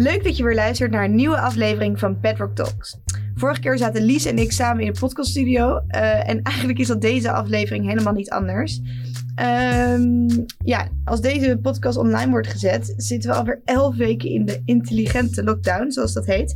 Leuk dat je weer luistert naar een nieuwe aflevering van Bedrock Talks. Vorige keer zaten Lies en ik samen in de podcaststudio. Uh, en eigenlijk is dat deze aflevering helemaal niet anders. Um, ja, als deze podcast online wordt gezet, zitten we alweer elf weken in de intelligente lockdown, zoals dat heet.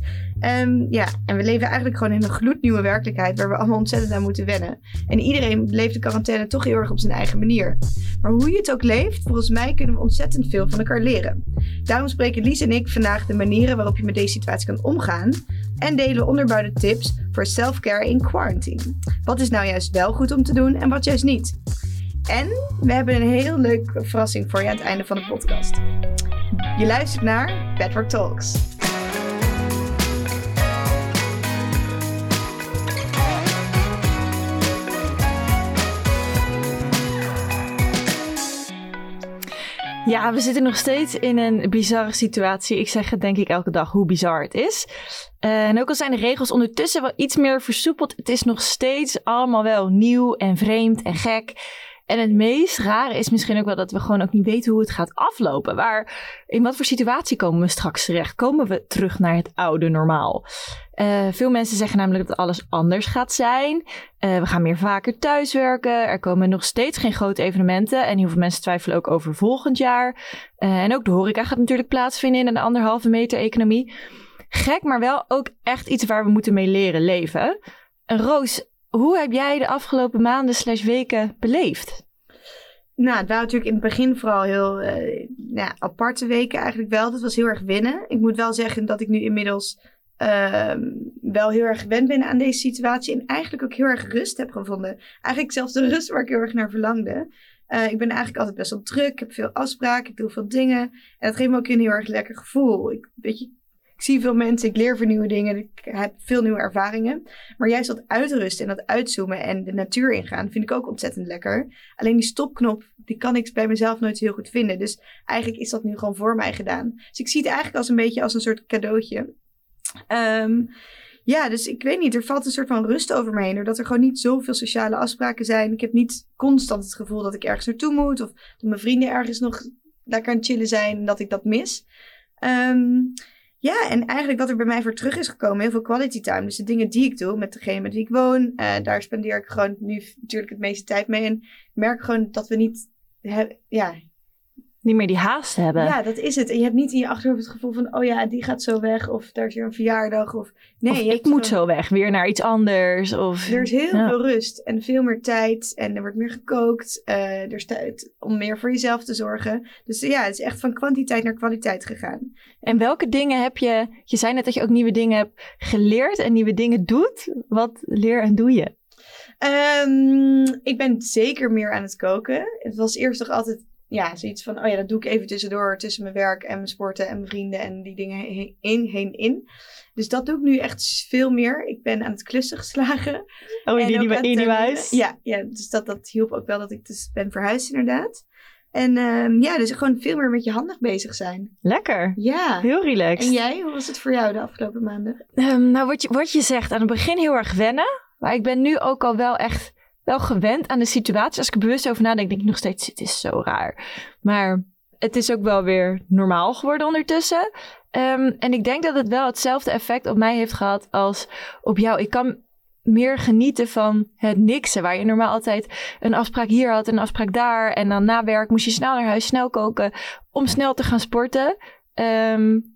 Um, ja, en we leven eigenlijk gewoon in een gloednieuwe werkelijkheid waar we allemaal ontzettend aan moeten wennen. En iedereen leeft de quarantaine toch heel erg op zijn eigen manier. Maar hoe je het ook leeft, volgens mij kunnen we ontzettend veel van elkaar leren. Daarom spreken Lies en ik vandaag de manieren waarop je met deze situatie kan omgaan. En delen onderbouwde tips voor self-care in quarantine. Wat is nou juist wel goed om te doen en wat juist niet? En we hebben een heel leuke verrassing voor je aan het einde van de podcast. Je luistert naar Bedrock Talks. Ja, we zitten nog steeds in een bizarre situatie. Ik zeg het denk ik elke dag hoe bizar het is. Uh, en ook al zijn de regels ondertussen wel iets meer versoepeld, het is nog steeds allemaal wel nieuw en vreemd en gek. En het meest rare is misschien ook wel dat we gewoon ook niet weten hoe het gaat aflopen. Waar, in wat voor situatie komen we straks terecht? Komen we terug naar het oude normaal? Uh, veel mensen zeggen namelijk dat alles anders gaat zijn. Uh, we gaan meer vaker thuiswerken. Er komen nog steeds geen grote evenementen. En heel veel mensen twijfelen ook over volgend jaar. Uh, en ook de horeca gaat natuurlijk plaatsvinden in een anderhalve meter economie. Gek, maar wel ook echt iets waar we moeten mee leren leven. Roos, hoe heb jij de afgelopen maanden slash weken beleefd? Nou, het waren natuurlijk in het begin vooral heel uh, nou, aparte weken eigenlijk wel. Dat was heel erg winnen. Ik moet wel zeggen dat ik nu inmiddels uh, wel heel erg gewend ben aan deze situatie. En eigenlijk ook heel erg rust heb gevonden. Eigenlijk zelfs de rust waar ik heel erg naar verlangde. Uh, ik ben eigenlijk altijd best wel druk. Ik heb veel afspraken. Ik doe veel dingen. En dat geeft me ook een heel erg lekker gevoel. Ik, weet je, ik zie veel mensen, ik leer voor nieuwe dingen, ik heb veel nieuwe ervaringen. Maar juist dat uitrusten en dat uitzoomen en de natuur ingaan vind ik ook ontzettend lekker. Alleen die stopknop, die kan ik bij mezelf nooit heel goed vinden. Dus eigenlijk is dat nu gewoon voor mij gedaan. Dus ik zie het eigenlijk als een beetje als een soort cadeautje. Um, ja, dus ik weet niet, er valt een soort van rust over me heen. Doordat er gewoon niet zoveel sociale afspraken zijn. Ik heb niet constant het gevoel dat ik ergens naartoe moet. Of dat mijn vrienden ergens nog lekker aan het chillen zijn en dat ik dat mis. Um, ja, en eigenlijk wat er bij mij voor terug is gekomen, heel veel quality time. Dus de dingen die ik doe met degene met wie ik woon, uh, daar spendeer ik gewoon nu natuurlijk het meeste tijd mee. En ik merk gewoon dat we niet, ja, niet meer die haast hebben. Ja, dat is het. En je hebt niet in je achterhoofd het gevoel van, oh ja, die gaat zo weg. Of daar is weer een verjaardag. Of nee, of ik moet zo weg, weer naar iets anders. Of, er is heel veel rust en veel meer tijd. En er wordt meer gekookt. Uh, er is tijd om meer voor jezelf te zorgen. Dus ja, het is echt van kwantiteit naar kwaliteit gegaan. En welke dingen heb je, je zei net dat je ook nieuwe dingen hebt geleerd en nieuwe dingen doet. Wat leer en doe je? Um, ik ben zeker meer aan het koken. Het was eerst toch altijd ja, zoiets van, oh ja, dat doe ik even tussendoor, tussen mijn werk en mijn sporten en mijn vrienden en die dingen heen, heen, heen in. Dus dat doe ik nu echt veel meer. Ik ben aan het klussen geslagen. Oh, in die nieuwe, nieuwe huis? Ja, ja, dus dat, dat hielp ook wel dat ik dus ben verhuisd inderdaad. En um, ja, dus gewoon veel meer met je handig bezig zijn. Lekker. Ja. Heel relaxed. En jij, hoe was het voor jou de afgelopen maanden? Um, nou, wat je, wat je zegt, aan het begin heel erg wennen. Maar ik ben nu ook al wel echt wel gewend aan de situatie. Als ik er bewust over nadenk, denk ik nog steeds, het is zo raar. Maar het is ook wel weer normaal geworden ondertussen. Um, en ik denk dat het wel hetzelfde effect op mij heeft gehad als op jou. Ik kan meer genieten van het niksen. Waar je normaal altijd een afspraak hier had, een afspraak daar. En dan na werk moest je snel naar huis, snel koken om snel te gaan sporten. Um,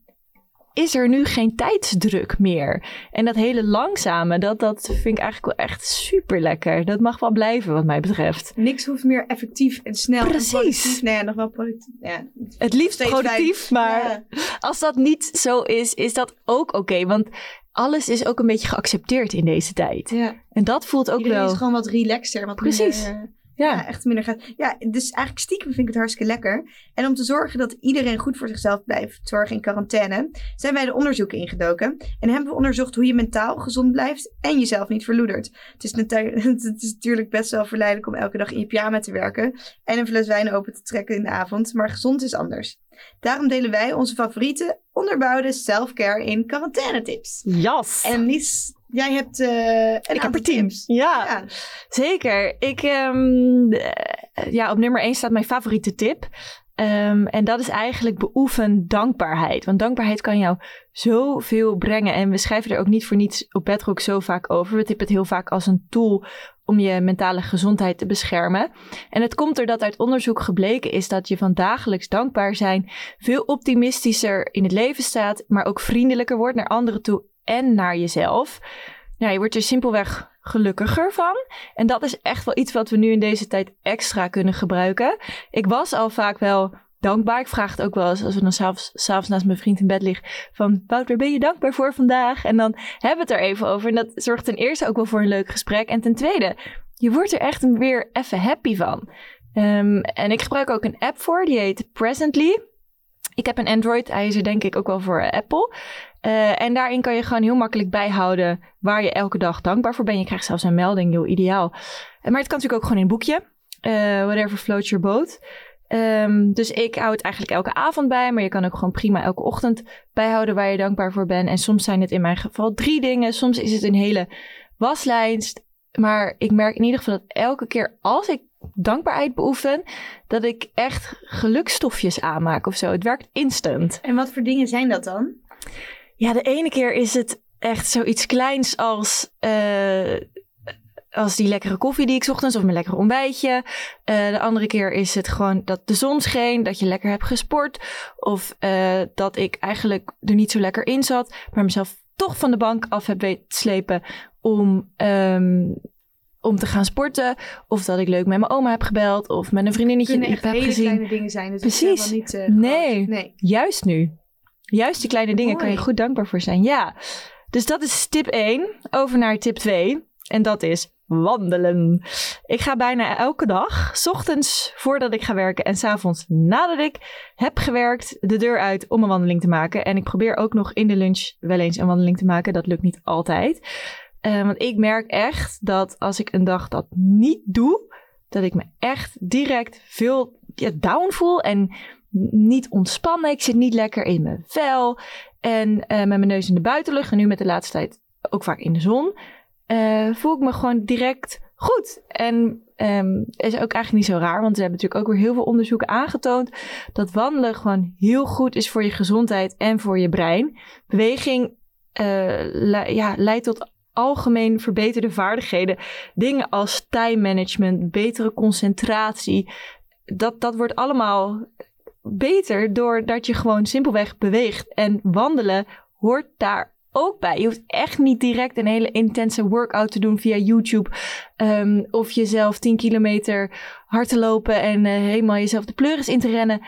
is er nu geen tijdsdruk meer. En dat hele langzame, dat, dat vind ik eigenlijk wel echt super lekker. Dat mag wel blijven, wat mij betreft. Niks hoeft meer effectief en snel. Precies. nee, nog wel productief. Ja, het liefst productief, maar als dat niet zo is, is dat ook oké. want alles is ook een beetje geaccepteerd in deze tijd. Ja. En dat voelt ook Iedereen wel. is gewoon wat relaxter. Wat Precies. Ja. ja. echt minder gaat. Ja, dus eigenlijk stiekem vind ik het hartstikke lekker. En om te zorgen dat iedereen goed voor zichzelf blijft zorgen in quarantaine, zijn wij de onderzoeken ingedoken. En hebben we onderzocht hoe je mentaal gezond blijft en jezelf niet verloedert. Het is, het is natuurlijk best wel verleidelijk om elke dag in je pyjama te werken en een fles wijn open te trekken in de avond, maar gezond is anders. Daarom delen wij onze favoriete onderbouwde self-care in quarantaine tips. Jas. En Lies, jij hebt uh, een ik heb er tips. Ja, ja, zeker. Ik, um, ja, op nummer 1 staat mijn favoriete tip. Ehm, en dat is eigenlijk beoefen dankbaarheid. Want dankbaarheid kan jou zoveel brengen. En we schrijven er ook niet voor niets op Bedrock zo vaak over. We tippen het heel vaak als een tool om je mentale gezondheid te beschermen. En het komt doordat uit onderzoek gebleken is dat je van dagelijks dankbaar zijn veel optimistischer in het leven staat, maar ook vriendelijker wordt naar anderen toe en naar jezelf. Nou, je wordt er simpelweg gelukkiger van. En dat is echt wel iets wat we nu in deze tijd extra kunnen gebruiken. Ik was al vaak wel dankbaar. Ik vraag het ook wel eens als we dan s'avonds, s'avonds naast mijn vriend in bed liggen. Van Wouter, ben je dankbaar voor vandaag? En dan hebben we het er even over. En dat zorgt ten eerste ook wel voor een leuk gesprek. En ten tweede, je wordt er echt weer even happy van. Ehm, en ik gebruik ook een app voor, die heet Presently. Ik heb een Android, hij is er denk ik ook wel voor Apple. Uh, en daarin kan je gewoon heel makkelijk bijhouden waar je elke dag dankbaar voor bent. Je krijgt zelfs een melding, heel ideaal. Maar het kan natuurlijk ook gewoon in een boekje. Uh, whatever floats your boat. Um, dus ik hou het eigenlijk elke avond bij, maar je kan ook gewoon prima elke ochtend bijhouden waar je dankbaar voor bent. En soms zijn het in mijn geval drie dingen, soms is het een hele waslijst. Maar ik merk in ieder geval dat elke keer als ik dankbaarheid beoefen, dat ik echt gelukstofjes aanmaak of zo. Het werkt instant. En wat voor dingen zijn dat dan? Ja, de ene keer is het echt zoiets kleins als, uh, als die lekkere koffie die ik ochtends of mijn lekkere ontbijtje. Uh, de andere keer is het gewoon dat de zon scheen, dat je lekker hebt gesport. Of uh, dat ik eigenlijk er niet zo lekker in zat, maar mezelf toch van de bank af heb weten slepen om, um, om te gaan sporten. Of dat ik leuk met mijn oma heb gebeld. Of met een vriendinnetje die ik heb gezien. kleine dingen zijn. Dus Precies. Niet, nee, nee, juist nu. Juist die kleine dingen kan je goed dankbaar voor zijn. Ja. Dus dat is tip 1. Over naar tip 2. En dat is wandelen. Ik ga bijna elke dag, s ochtends voordat ik ga werken en s avonds nadat ik heb gewerkt, de deur uit om een wandeling te maken. En ik probeer ook nog in de lunch wel eens een wandeling te maken. Dat lukt niet altijd. Uh, want ik merk echt dat als ik een dag dat niet doe, dat ik me echt direct veel ja, down voel en niet ontspannen. Ik zit niet lekker in mijn vel. En uh, met mijn neus in de buitenlucht. En nu met de laatste tijd ook vaak in de zon. Uh, voel ik me gewoon direct goed. En um, is ook eigenlijk niet zo raar. Want we hebben natuurlijk ook weer heel veel onderzoeken aangetoond. Dat wandelen gewoon heel goed is voor je gezondheid en voor je brein. Beweging uh, ja, leidt tot algemeen verbeterde vaardigheden. Dingen als time management, betere concentratie. Dat, dat wordt allemaal beter doordat je gewoon simpelweg beweegt. En wandelen hoort daar ook bij. Je hoeft echt niet direct een hele intense workout te doen via YouTube. Um, of jezelf 10 kilometer hard te lopen en uh, helemaal jezelf de pleuris in te rennen.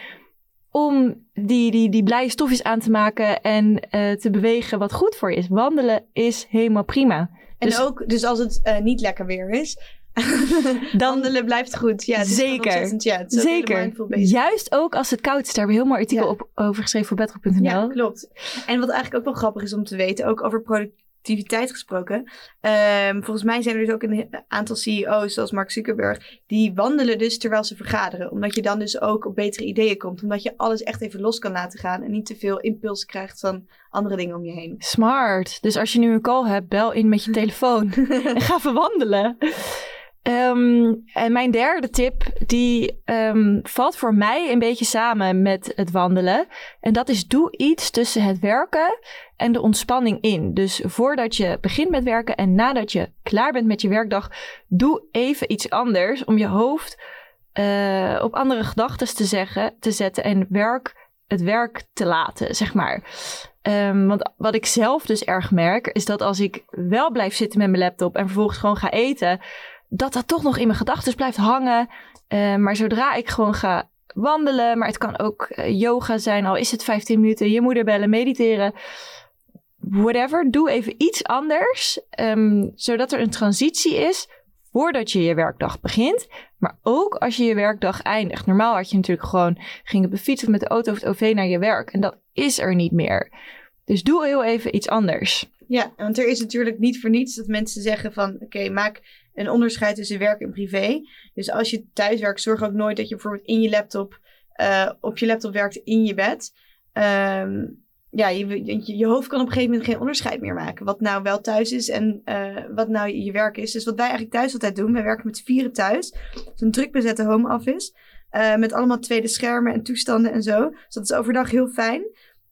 Om die, die, die blije stofjes aan te maken en uh, te bewegen wat goed voor je is. Wandelen is helemaal prima. En dus, ook, dus als het uh, niet lekker weer is, dan Wandelen blijft goed. Ja, zeker. Ja, zeker. Juist ook als het koud is. Daar hebben we heel mooi artikel op, over geschreven voor bedrock.nl. Ja, klopt. En wat eigenlijk ook wel grappig is om te weten, ook over productiviteit gesproken. Um, volgens mij zijn er dus ook een aantal CEO's, zoals Mark Zuckerberg, die wandelen dus terwijl ze vergaderen. Omdat je dan dus ook op betere ideeën komt. Omdat je alles echt even los kan laten gaan en niet te veel impuls krijgt van andere dingen om je heen. Smart. Dus als je nu een call hebt, bel in met je telefoon en ga verwandelen. Um, en mijn derde tip, die um, valt voor mij een beetje samen met het wandelen. En dat is doe iets tussen het werken en de ontspanning in. Dus voordat je begint met werken en nadat je klaar bent met je werkdag, doe even iets anders om je hoofd uh, op andere gedachten te, zeggen, te zetten en werk, het werk te laten, zeg maar. Um, want wat ik zelf dus erg merk, is dat als ik wel blijf zitten met mijn laptop en vervolgens gewoon ga eten, dat dat toch nog in mijn gedachten blijft hangen. Uh, maar zodra ik gewoon ga wandelen, maar het kan ook uh, yoga zijn, al is het 15 minuten, je moeder bellen, mediteren. Whatever, doe even iets anders, um, zodat er een transitie is voordat je je werkdag begint, maar ook als je je werkdag eindigt. Normaal had je natuurlijk gewoon, ging op de fiets of met de auto of het OV naar je werk en dat is er niet meer. Dus doe heel even iets anders. Ja, want er is natuurlijk niet voor niets dat mensen zeggen van... oké, maak een onderscheid tussen werk en privé. Dus als je thuis werkt, zorg ook nooit dat je bijvoorbeeld in je laptop... Uh, op je laptop werkt in je bed. Um, ja, je, je, hoofd kan op een gegeven moment geen onderscheid meer maken. Wat nou wel thuis is en uh, wat nou je, werk is. Dus wat wij eigenlijk thuis altijd doen, wij werken met vieren thuis. Een druk bezette home office. Uh, met allemaal tweede schermen en toestanden en zo. Dus dat is overdag heel fijn.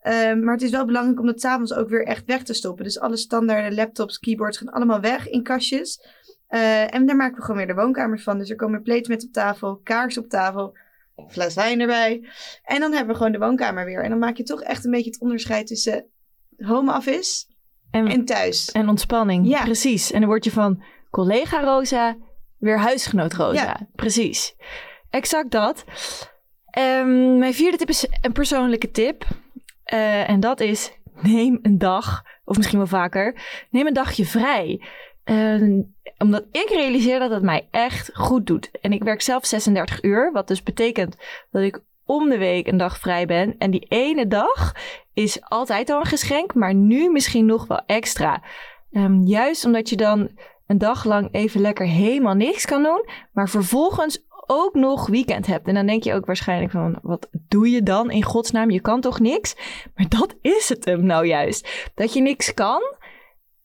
Um, maar het is wel belangrijk om dat s'avonds ook weer echt weg te stoppen. Dus alle standaarden laptops, keyboards gaan allemaal weg in kastjes. Uh, en daar maken we gewoon weer de woonkamers van. Dus er komen plates met op tafel, kaars op tafel, fles wijn erbij. En dan hebben we gewoon de woonkamer weer. En dan maak je toch echt een beetje het onderscheid tussen home office en, en thuis. En ontspanning, ja. precies. En dan word je van collega Rosa weer huisgenoot Rosa. Ja. Precies. Exact dat. Um, mijn vierde tip is een persoonlijke tip. Uh, en dat is neem een dag, of misschien wel vaker, neem een dagje vrij. Uh, omdat ik realiseer dat het mij echt goed doet. En ik werk zelf 36 uur, wat dus betekent dat ik om de week een dag vrij ben. En die ene dag is altijd al een geschenk, maar nu misschien nog wel extra. Um, juist omdat je dan een dag lang even lekker helemaal niks kan doen, maar vervolgens ook nog weekend hebt. En dan denk je ook waarschijnlijk van, wat doe je dan in godsnaam? Je kan toch niks? Maar dat is het hem nou juist. Dat je niks kan,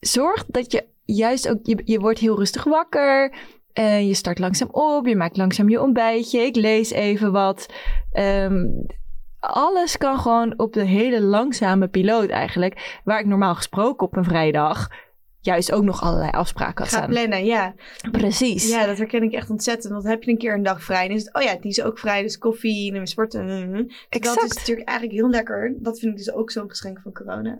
zorgt dat je juist ook, je, je wordt heel rustig wakker. En je start langzaam op, je maakt langzaam je ontbijtje. Ik lees even wat. Um, alles kan gewoon op de hele langzame piloot eigenlijk. Waar ik normaal gesproken op een vrijdag juist ook nog allerlei afspraken had Ga staan. plannen, ja. Precies. Ja, dat herken ik echt ontzettend. Want heb je een keer een dag vrij, dan is het, oh ja, die is ook vrij, dus koffie en sporten. Exact. Dat is natuurlijk eigenlijk heel lekker. Dat vind ik dus ook zo'n geschenk van corona.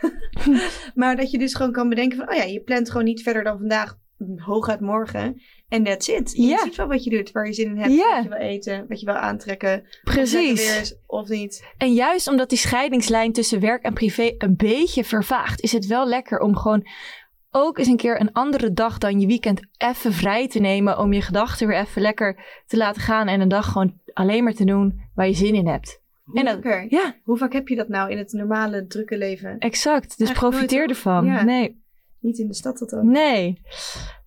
maar dat je dus gewoon kan bedenken van, oh ja, je plant gewoon niet verder dan vandaag, hooguit morgen. En that's it. Je ziet wel wat je doet, waar je zin in hebt, wat je wil eten, wat je wil aantrekken. Precies. Of weer is, of niet. En juist omdat die scheidingslijn tussen werk en privé een beetje vervaagt, is het wel lekker om gewoon ook eens een keer een andere dag dan je weekend even vrij te nemen. Om je gedachten weer even lekker te laten gaan. En een dag gewoon alleen maar te doen waar je zin in hebt. Hoe en dat, ja. Hoe vaak heb je dat nou in het normale drukke leven? Exact. Dus profiteer ervan. Nee. Niet in de stad tot ook. Nee.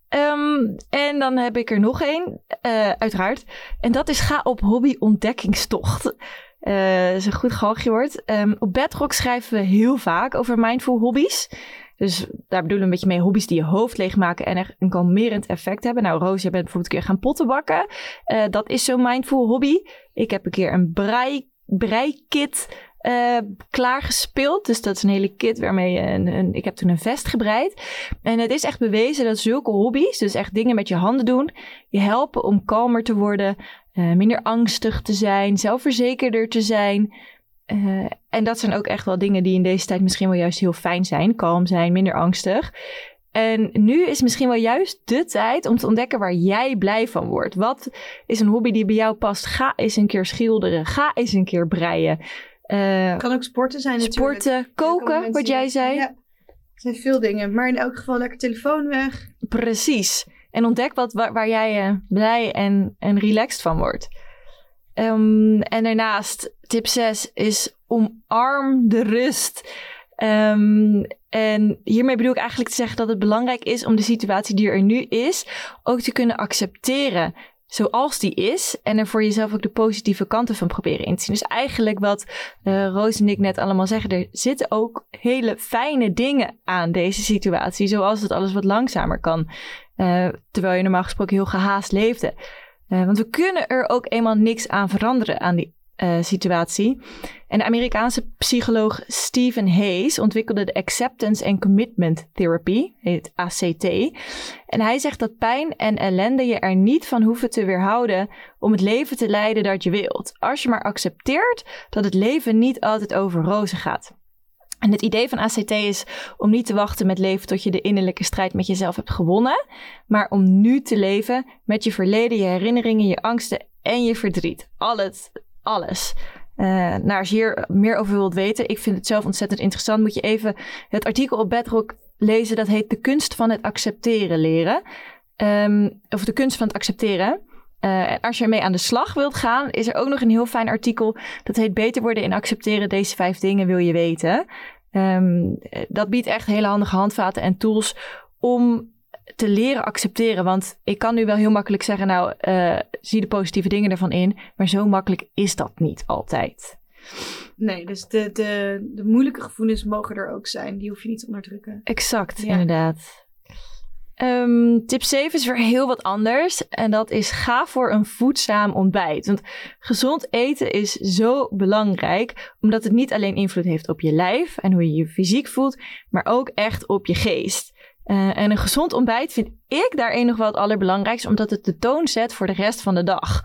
Um, en dan heb ik er nog één, uh, uiteraard. En dat is ga op hobby-ontdekkingstocht. Uh, is een goed galgje woord. Um, op Bedrock schrijven we heel vaak over mindful hobby's. Dus daar bedoelen we een beetje mee hobby's die je hoofd leegmaken en echt een kalmerend effect hebben. Nou, Roos, je bent bijvoorbeeld een keer gaan potten bakken. Uh, dat is zo'n mindful hobby. Ik heb een keer een brei, breikit uh, klaargespeeld. Dus dat is een hele kit waarmee je een, een, Ik heb toen een vest gebreid. En het is echt bewezen dat zulke hobby's, dus echt dingen met je handen doen, je helpen om kalmer te worden, uh, minder angstig te zijn, zelfverzekerder te zijn. Uh, en dat zijn ook echt wel dingen die in deze tijd misschien wel juist heel fijn zijn. Kalm zijn, minder angstig. En nu is misschien wel juist de tijd om te ontdekken waar jij blij van wordt. Wat is een hobby die bij jou past? Ga eens een keer schilderen. Ga eens een keer breien. Uh, kan ook sporten zijn natuurlijk. Sporten, koken, wat jij zei. Ja, er zijn veel dingen. Maar in elk geval lekker telefoon weg. Precies. En ontdek wat, waar, waar jij uh, blij en, en relaxed van wordt. Um, en daarnaast, tip 6 is omarm de rust. Um, en hiermee bedoel ik eigenlijk te zeggen dat het belangrijk is om de situatie die er nu is ook te kunnen accepteren zoals die is. En er voor jezelf ook de positieve kanten van proberen in te zien. Dus eigenlijk wat uh, Roos en ik net allemaal zeggen. Er zitten ook hele fijne dingen aan deze situatie. Zoals het alles wat langzamer kan. Uh, terwijl je normaal gesproken heel gehaast leefde. Uh, want we kunnen er ook eenmaal niks aan veranderen aan die uh, situatie. En de Amerikaanse psycholoog Stephen Hayes ontwikkelde de Acceptance and Commitment Therapy, het ACT. En hij zegt dat pijn en ellende je er niet van hoeven te weerhouden om het leven te leiden dat je wilt. Als je maar accepteert dat het leven niet altijd over rozen gaat. En het idee van ACT is om niet te wachten met leven tot je de innerlijke strijd met jezelf hebt gewonnen, maar om nu te leven met je verleden, je herinneringen, je angsten en je verdriet. Al het, alles. Uh, als je hier meer over wilt weten, ik vind het zelf ontzettend interessant, moet je even het artikel op Bedrock lezen. Dat heet De kunst van het accepteren leren. Um, of de kunst van het accepteren. Uh, als je ermee aan de slag wilt gaan, is er ook nog een heel fijn artikel. Dat heet Beter worden in accepteren. Deze vijf dingen wil je weten. Um, dat biedt echt hele handige handvaten en tools om te leren accepteren. Want ik kan nu wel heel makkelijk zeggen, nou, uh, zie de positieve dingen ervan in. Maar zo makkelijk is dat niet altijd. Nee, dus de, de, de moeilijke gevoelens mogen er ook zijn. Die hoef je niet te onderdrukken. Exact, inderdaad. Ehm, tip 7 is weer heel wat anders. En dat is ga voor een voedzaam ontbijt. Want gezond eten is zo belangrijk. Omdat het niet alleen invloed heeft op je lijf en hoe je je fysiek voelt. Maar ook echt op je geest. Uh, en een gezond ontbijt vind ik daarin nog wel het allerbelangrijkste. Omdat het de toon zet voor de rest van de dag.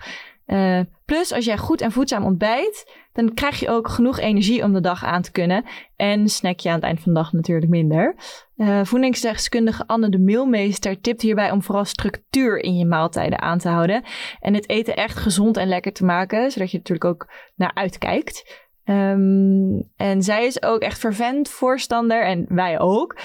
Uh, plus als jij goed en voedzaam ontbijt, dan krijg je ook genoeg energie om de dag aan te kunnen. En snack je aan het eind van de dag natuurlijk minder. Uh, voedingsdeskundige Anne de Meelmeester tipt hierbij om vooral structuur in je maaltijden aan te houden. En het eten echt gezond en lekker te maken, zodat je natuurlijk ook naar uitkijkt. Um, en zij is ook echt vervent voorstander, en wij ook,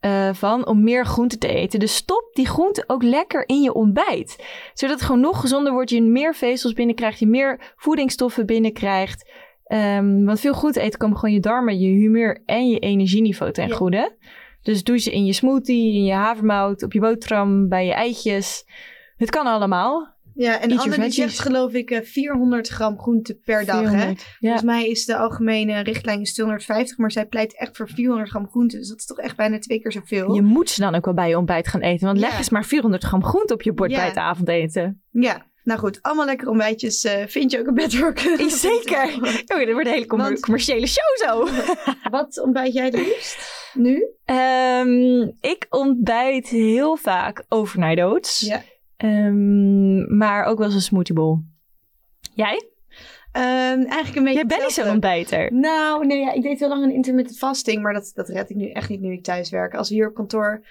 uh, van om meer groente te eten. Dus stop die groente ook lekker in je ontbijt. Zodat het gewoon nog gezonder wordt. Je meer vezels binnenkrijgt. Je meer voedingsstoffen binnenkrijgt. Um, want veel groente eten komen gewoon je darmen, je humeur en je energieniveau ten goede. Dus doe ze in je smoothie, in je havermout, op je boterham, bij je eitjes. Het kan allemaal. Ja, en Anne die zegt geloof ik 400 eh, gram groente per dag. Hè? Volgens mij is de algemene richtlijn is 250, maar zij pleit echt voor 400 gram groente. Dus dat is toch echt bijna twee keer zoveel. Je moet ze dan ook wel bij je ontbijt gaan eten. Want leg eens maar 400 gram groente op je bord bij het avondeten. Ja, nou goed, allemaal lekkere ontbijtjes uh, vind je ook een bedrock. Zeker. Oh, dit wordt een hele commerciële show zo. wat ontbijt jij het liefst nu? Um, ik ontbijt heel vaak overnight oats. Ja. Um, maar ook wel eens een smoothie bowl. Jij? Um, eigenlijk een beetje. Jij bent niet zo'n ontbijter. Nou, nee, ja, ik deed heel lang een intermittent fasting, maar dat, dat red ik nu echt niet nu ik thuis werk. Als we hier op kantoor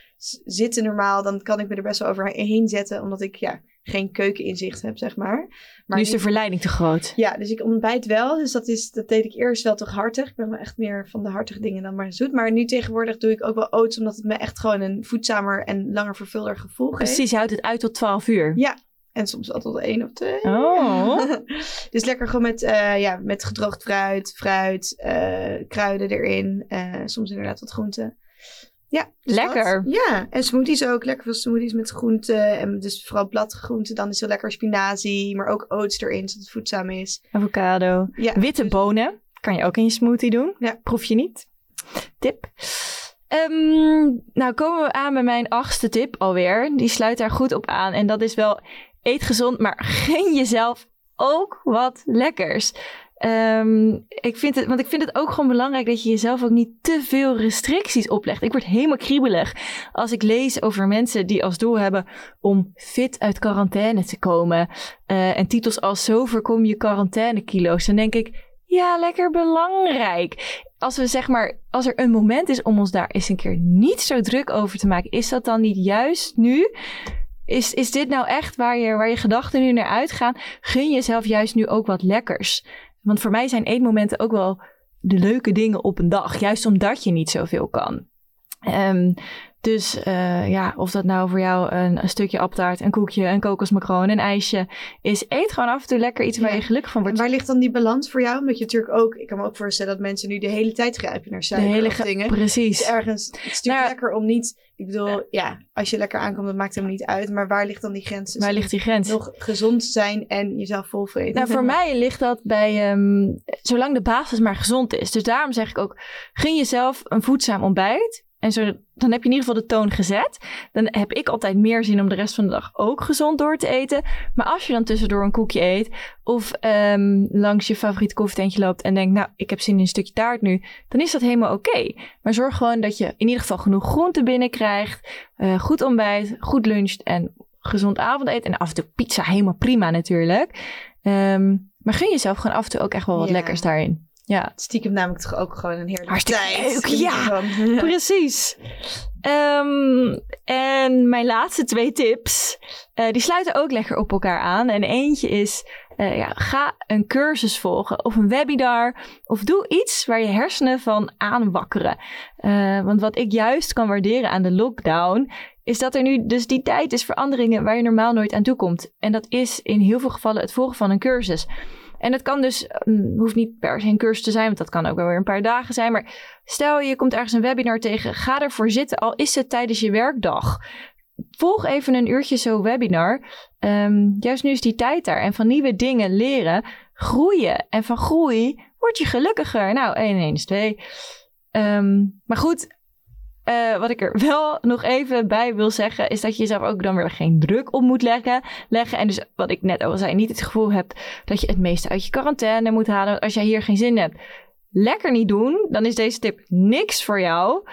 zitten normaal, dan kan ik me er best wel overheen zetten, omdat ik ja, geen keukeninzicht heb, zeg maar. maar nu is de verleiding te groot. Ja, dus ik ontbijt wel. Dus dat, is, dat deed ik eerst wel toch hartig. Ik ben wel echt meer van de hartige dingen dan maar zoet. Maar nu tegenwoordig doe ik ook wel oats, omdat het me echt gewoon een voedzamer en langer vervulder gevoel geeft. Precies, je houdt het uit tot 12 uur. Ja, en soms wel tot één of twee. Oh. dus lekker gewoon met, uh, ja, met gedroogd fruit, fruit, uh, kruiden erin. Uh, soms inderdaad wat groenten. Ja, dus lekker. ja, en smoothies ook. Lekker veel smoothies met groenten. En dus vooral bladgroenten. Dan is heel lekker spinazie. Maar ook oats erin, zodat het voedzaam is. Avocado. Ja, Witte dus... bonen kan je ook in je smoothie doen. Ja. Proef je niet. Tip. Um, nou komen we aan bij mijn achtste tip alweer. Die sluit daar goed op aan. En dat is wel eet gezond, maar gun jezelf ook wat lekkers. Um, ik vind het, want ik vind het ook gewoon belangrijk dat je jezelf ook niet te veel restricties oplegt. Ik word helemaal kriebelig als ik lees over mensen die als doel hebben om fit uit quarantaine te komen. Uh, en titels als zo voorkom je quarantainekilo's. Dan denk ik, ja, lekker belangrijk. Als we zeg maar, als er een moment is om ons daar eens een keer niet zo druk over te maken, is dat dan niet juist nu? Is, is dit nou echt waar je, waar je gedachten nu naar uitgaan? Gun jezelf juist nu ook wat lekkers. Want voor mij zijn eetmomenten ook wel de leuke dingen op een dag. Juist omdat je niet zoveel kan. Um, dus uh, ja, of dat nou voor jou een, een, stukje apptaart, een koekje, een kokosmacroon, een ijsje is, eet gewoon af en toe lekker iets waar je gelukkig van wordt. En waar ligt dan die balans voor jou? Omdat je natuurlijk ook, ik kan me ook voorstellen dat mensen nu de hele tijd grijpen naar suiker de hele dingen. Precies. Dus ergens, het is natuurlijk nou, lekker om niet, ik bedoel, ja, als je lekker aankomt, dat maakt helemaal niet uit. Maar waar ligt dan die grens? Waar ligt die grens? Nog gezond zijn en jezelf volvreten. Nou, voor mij ligt dat bij, um, zolang de basis maar gezond is. Dus daarom zeg ik ook, gun jezelf een voedzaam ontbijt. En zo, dan heb je in ieder geval de toon gezet. Dan heb ik altijd meer zin om de rest van de dag ook gezond door te eten. Maar als je dan tussendoor een koekje eet of um, langs je favoriet koffietentje loopt en denkt, nou, ik heb zin in een stukje taart nu, dan is dat helemaal oké. Maar zorg gewoon dat je in ieder geval genoeg groente binnenkrijgt, uh, goed ontbijt, goed luncht en gezond avondeten. En af en toe pizza, helemaal prima natuurlijk. Um, maar gun jezelf gewoon af en toe ook echt wel wat lekkers daarin. Ja. Stiekem namelijk toch ook gewoon een heerlijke Hartstikke tijd. ja, precies. Um, en mijn laatste twee tips, uh, die sluiten ook lekker op elkaar aan. En eentje is, uh, ja, ga een cursus volgen of een webinar. Of doe iets waar je hersenen van aanwakkeren. Uh, want wat ik juist kan waarderen aan de lockdown, is dat er nu dus die tijd is veranderingen waar je normaal nooit aan toe komt. En dat is in heel veel gevallen het volgen van een cursus. En het kan dus, um, hoeft niet per se een cursus te zijn, want dat kan ook wel weer een paar dagen zijn. Maar stel je komt ergens een webinar tegen, ga ervoor zitten, al is het tijdens je werkdag. Volg even een uurtje zo'n webinar. Um, juist nu is die tijd daar. En van nieuwe dingen leren, groeien. En van groei word je gelukkiger. Nou, 1 en 1 is 2. Um, maar goed, uh, wat ik er wel nog even bij wil zeggen, is dat je jezelf ook dan weer geen druk op moet leggen. leggen. En dus wat ik net al zei, niet het gevoel hebt dat je het meeste uit je quarantaine moet halen. Als jij hier geen zin hebt, lekker niet doen. Dan is deze tip niks voor jou.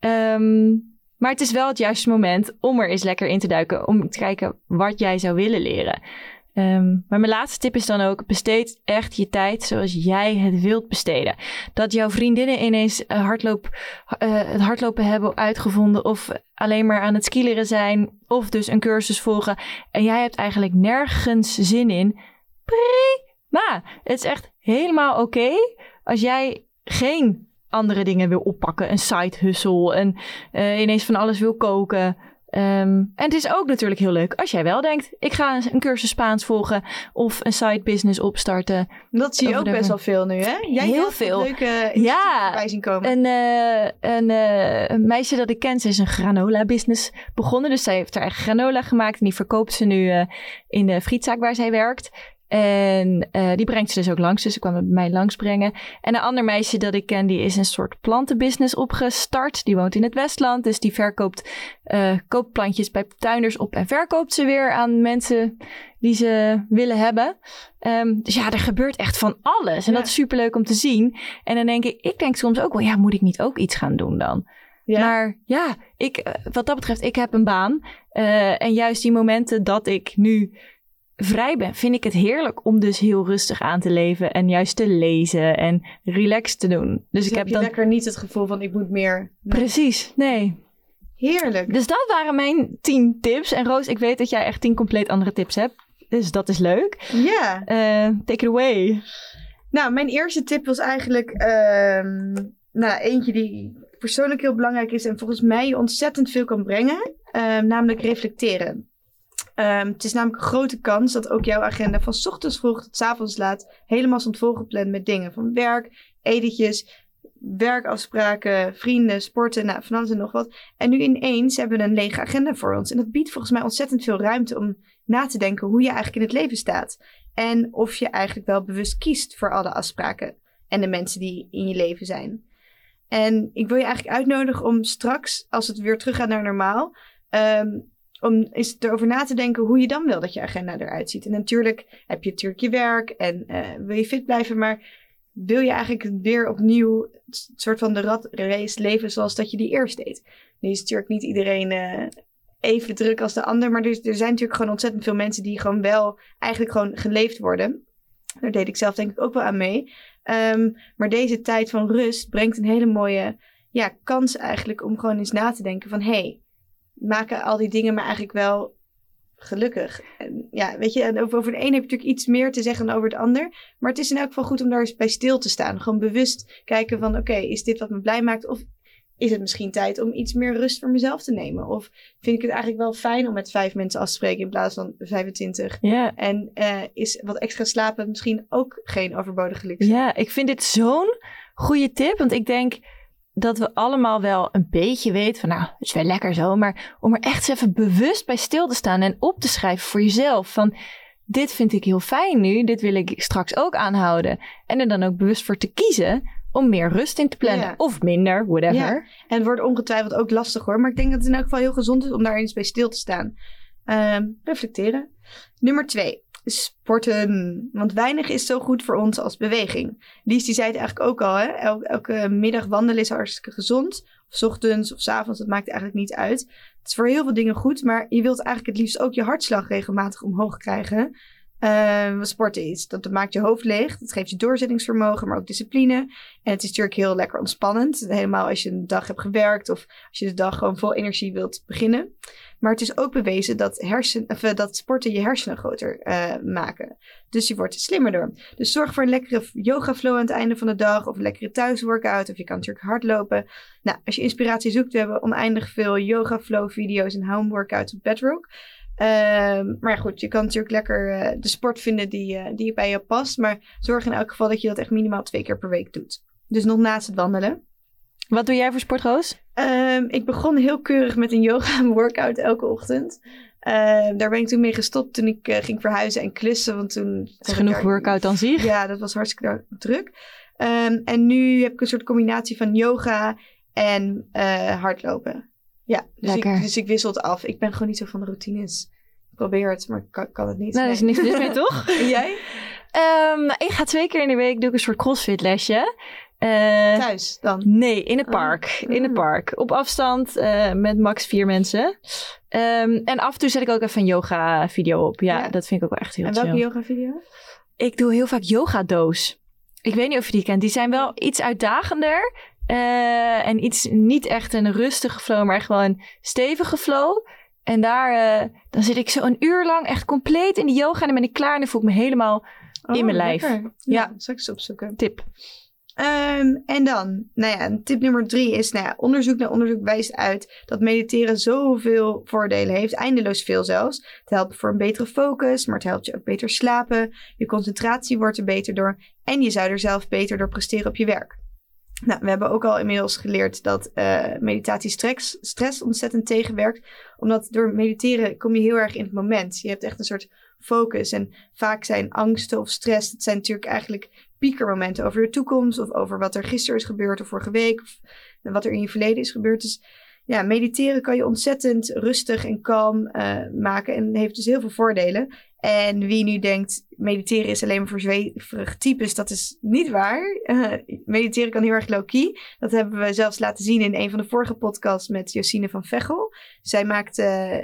Um, maar het is wel het juiste moment om er eens lekker in te duiken. Om te kijken wat jij zou willen leren. Um, maar mijn laatste tip is dan ook: besteed echt je tijd zoals jij het wilt besteden. Dat jouw vriendinnen ineens uh, hardloop, uh, het hardlopen hebben uitgevonden, of alleen maar aan het skileren zijn, of dus een cursus volgen. En jij hebt eigenlijk nergens zin in. Prima. Het is echt helemaal oké als jij geen andere dingen wil oppakken. Een side hustle en uh, ineens van alles wil koken. Um, en het is ook natuurlijk heel leuk als jij wel denkt: ik ga een cursus Spaans volgen of een side business opstarten. Dat zie je ook best wel veel nu, hè? Jij heel veel. Leuke ja, bij zien komen. Een, uh, een, uh, een, meisje dat ik ken, ze is een granola business begonnen. Dus zij heeft haar eigen granola gemaakt en die verkoopt ze nu uh, in de frietzaak waar zij werkt. En uh, die brengt ze dus ook langs. Dus ze kwam bij mij langsbrengen. En een ander meisje dat ik ken, die is een soort plantenbusiness opgestart. Die woont in het Westland. Dus die verkoopt, uh, koopt plantjes bij tuinders op en verkoopt ze weer aan mensen die ze willen hebben. Um, dus ja, er gebeurt echt van alles. En ja. dat is superleuk om te zien. En dan denk ik, ik denk soms ook wel, ja, moet ik niet ook iets gaan doen dan? Ja. Maar ja, ik, eh, wat dat betreft, ik heb een baan. Uh, en juist die momenten dat ik nu vrij ben, vind ik het heerlijk om dus heel rustig aan te leven en juist te lezen en relaxed te doen. Dus, dus ik heb, heb dan lekker niet het gevoel van ik moet meer. Precies, nee. Heerlijk. Dus dat waren mijn tien tips. En Roos, ik weet dat jij echt tien compleet andere tips hebt. Dus dat is leuk. Ja. Yeah. Uh, take it away. Nou, mijn eerste tip was eigenlijk uh, nou, eentje die persoonlijk heel belangrijk is en volgens mij ontzettend veel kan brengen. Uh, namelijk reflecteren. Um, het is namelijk een grote kans dat ook jouw agenda van ochtends vroeg tot avonds laat helemaal stond volgepland met dingen van werk, etentjes, werkafspraken, vrienden, sporten, nou, van alles en nog wat. En nu ineens hebben we een lege agenda voor ons. En dat biedt volgens mij ontzettend veel ruimte om na te denken hoe je eigenlijk in het leven staat. En of je eigenlijk wel bewust kiest voor alle afspraken en de mensen die in je leven zijn. En ik wil je eigenlijk uitnodigen om straks, als het weer teruggaat naar normaal, um, om eens erover na te denken hoe je dan wil dat je agenda eruit ziet. En natuurlijk heb je natuurlijk je werk en uh, wil je fit blijven, maar wil je eigenlijk weer opnieuw het soort van de ratrace leven zoals dat je die eerst deed. Nu is natuurlijk niet iedereen uh, even druk als de ander, maar er, er zijn natuurlijk gewoon ontzettend veel mensen die gewoon wel eigenlijk gewoon geleefd worden. Daar deed ik zelf denk ik ook wel aan mee. Um, maar deze tijd van rust brengt een hele mooie ja, kans eigenlijk om gewoon eens na te denken van hé, hey, maken al die dingen me eigenlijk wel gelukkig. En ja, weet je, en over, over de een heb je natuurlijk iets meer te zeggen dan over het ander. Maar het is in elk geval goed om daar eens bij stil te staan. Gewoon bewust kijken van, oké, is dit wat me blij maakt? Of is het misschien tijd om iets meer rust voor mezelf te nemen? Of vind ik het eigenlijk wel fijn om met vijf mensen af te spreken in plaats van 25? Ja. En uh, is wat extra slapen misschien ook geen overbodige luxe? Ja, ik vind dit zo'n goede tip. Want ik denk dat we allemaal wel een beetje weten van, nou, het is wel lekker zo, maar om er echt even bewust bij stil te staan en op te schrijven voor jezelf van, dit vind ik heel fijn nu, dit wil ik straks ook aanhouden. En er dan ook bewust voor te kiezen om meer rust in te plannen. Ja. Of minder, whatever. Ja. En het wordt ongetwijfeld ook lastig hoor, maar ik denk dat het in elk geval heel gezond is om daar eens bij stil te staan. Um, reflecteren. Nummer twee sporten. Want weinig is zo goed voor ons als beweging. Lies die zei het eigenlijk ook al. Hè? El elke middag wandelen is hartstikke gezond. Of ochtends of s avonds, dat maakt eigenlijk niet uit. Het is voor heel veel dingen goed. Maar je wilt eigenlijk het liefst ook je hartslag regelmatig omhoog krijgen. Wat sporten is. Dat, maakt je hoofd leeg. Dat geeft je doorzettingsvermogen, maar ook discipline. En het is natuurlijk heel lekker ontspannend. Helemaal als je een dag hebt gewerkt of als je de dag gewoon vol energie wilt beginnen. Maar het is ook bewezen dat, hersen, of, uh, dat sporten je hersenen groter uh, maken. Dus je wordt er slimmer door. Dus zorg voor een lekkere yoga flow aan het einde van de dag. Of een lekkere thuisworkout. Of je kan natuurlijk hardlopen. Nou, als je inspiratie zoekt, we hebben oneindig veel yoga flow video's en home workouts op Bedrock. Um, maar ja, goed, je kan natuurlijk lekker uh, de sport vinden die, uh, die bij je past. Maar zorg in elk geval dat je dat echt minimaal twee keer per week doet. Dus nog naast het wandelen. Wat doe jij voor sport, Roos? Um, ik begon heel keurig met een yoga workout elke ochtend. Uh, daar ben ik toen mee gestopt toen ik uh, ging verhuizen en klussen. Want toen is genoeg daar... workout dan zie Ja, dat was hartstikke druk. Um, en nu heb ik een soort combinatie van yoga en uh, hardlopen. Ja, dus ik, Lekker. dus ik wissel het af. Ik ben gewoon niet zo van de routines. Ik probeer het, maar ik kan, kan het niet. Nou, daar is niks mis mee, toch? En jij? Ehm, nou, ik ga twee keer in de week doe ik een soort crossfit lesje. Eh, Thuis dan? nee, in het Oh. park. In het Mm. park. Op afstand eh, met max vier mensen. Ehm, en af en toe zet ik ook even een yoga video op. Ja, Ja. dat vind ik ook wel echt heel En chill. welke yoga video? Ik doe heel vaak yoga doos. Ik weet niet of je die kent. Die zijn wel iets uitdagender. Eh, en iets niet echt een rustige flow, maar echt wel een stevige flow. En daar eh, dan zit ik zo een uur lang echt compleet in die yoga. En dan ben ik klaar en dan voel ik me helemaal In mijn lijf. Oh, lekker. Ja. Ja, zal ik eens opzoeken. tip. Ehm, en dan, nou ja, tip nummer drie is, nou ja, onderzoek naar onderzoek wijst uit dat mediteren zoveel voordelen heeft, eindeloos veel zelfs. Het helpt voor een betere focus, maar het helpt je ook beter slapen. Je concentratie wordt er beter door en je zou er zelf beter door presteren op je werk. Nou, we hebben ook al inmiddels geleerd dat eh, meditatie stress, stress ontzettend tegenwerkt. Omdat door mediteren kom je heel erg in het moment. Je hebt echt een soort focus. En vaak zijn angsten of stress, dat zijn natuurlijk eigenlijk piekermomenten over de toekomst. Of over wat er gisteren is gebeurd of vorige week. Of wat er in je verleden is gebeurd. Dus ja, mediteren kan je ontzettend rustig en kalm eh, maken. En heeft dus heel veel voordelen. En wie nu denkt, mediteren is alleen maar voor zweverig types, dat is niet waar. Eh, mediteren kan heel erg low-key. Dat hebben we zelfs laten zien in een van de vorige podcasts met Josine van Vechel. Zij maakt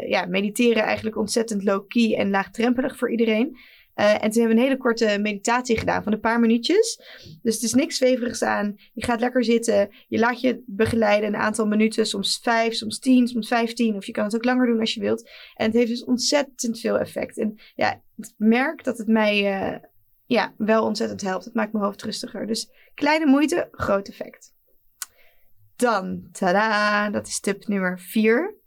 ja, mediteren eigenlijk ontzettend low-key en laagdrempelig voor iedereen. Eh, en toen hebben we een hele korte meditatie gedaan van een paar minuutjes. Dus het is niks zweverigs aan. Je gaat lekker zitten. Je laat je begeleiden een aantal minuten. Soms vijf, soms tien, soms vijftien. Of je kan het ook langer doen als je wilt. En het heeft dus ontzettend veel effect. En ja, ik merk dat het mij eh, ja, wel ontzettend helpt. Het maakt mijn hoofd rustiger. Dus kleine moeite, groot effect. Dan, tada, dat is tip nummer vier.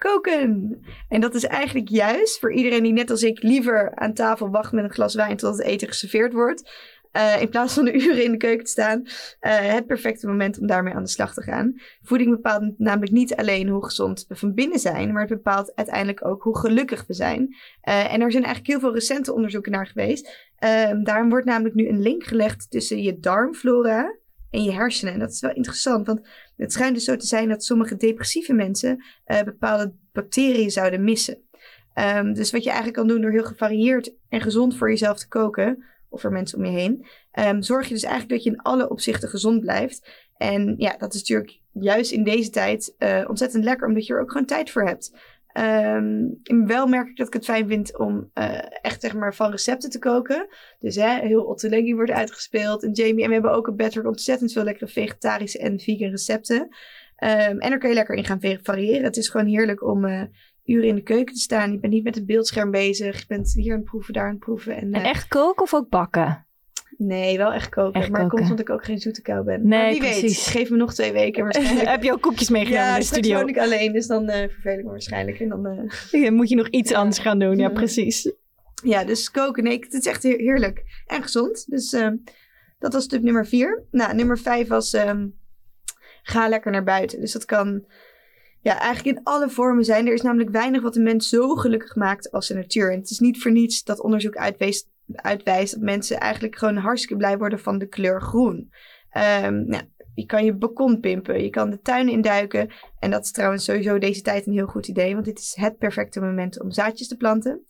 Koken. En dat is eigenlijk juist voor iedereen die net als ik liever aan tafel wacht met een glas wijn tot het eten geserveerd wordt. eh, in plaats van de uren in de keuken te staan. eh, het perfecte moment om daarmee aan de slag te gaan. Voeding bepaalt namelijk niet alleen hoe gezond we van binnen zijn, maar het bepaalt uiteindelijk ook hoe gelukkig we zijn. Eh, en er zijn eigenlijk heel veel recente onderzoeken naar geweest. Ehm, daarom wordt namelijk nu een link gelegd tussen je darmflora en je hersenen. En dat is wel interessant, want het schijnt dus zo te zijn dat sommige depressieve mensen eh, bepaalde bacteriën zouden missen. Ehm, dus wat je eigenlijk kan doen door heel gevarieerd en gezond voor jezelf te koken, of voor mensen om je heen, ehm, zorg je dus eigenlijk dat je in alle opzichten gezond blijft. En ja, dat is natuurlijk juist in deze tijd eh, ontzettend lekker, omdat je er ook gewoon tijd voor hebt. En wel merk ik dat ik het fijn vind om eh, echt zeg maar van recepten te koken. Dus hè, heel Ottolenghi wordt uitgespeeld en Jamie. En we hebben ook op Bedrock ontzettend veel lekkere vegetarische en vegan recepten. Ehm, en daar kun je lekker in gaan variëren. Het is gewoon heerlijk om eh, uren in de keuken te staan. Je bent niet met het beeldscherm bezig. Je bent hier aan het proeven, daar aan het proeven. En, En eh, echt koken of ook bakken? Nee, wel echt koken. Echt maar koken. komt omdat ik ook geen zoete kou ben. Nee, maar wie precies. weet, geef me nog twee weken waarschijnlijk. Heb je ook koekjes meegenomen ja, in de studio? woon ik alleen, dus dan eh verveel ik me waarschijnlijk. En dan, eh, moet je nog iets Ja. anders gaan doen. Ja, Ja. precies. Ja, dus koken, nee, het is echt heer- heerlijk en gezond. Dus ehm, dat was tip nummer vier. Nou, nummer vijf was ehm, ga lekker naar buiten. Dus dat kan ja, eigenlijk in alle vormen zijn. Er is namelijk weinig wat een mens zo gelukkig maakt als de natuur. En het is niet voor niets dat onderzoek uitwijst, uitwijst dat mensen eigenlijk gewoon hartstikke blij worden van de kleur groen. Ehm, nou, je kan je balkon pimpen, je kan de tuin induiken. En dat is trouwens sowieso deze tijd een heel goed idee, want dit is het perfecte moment om zaadjes te planten.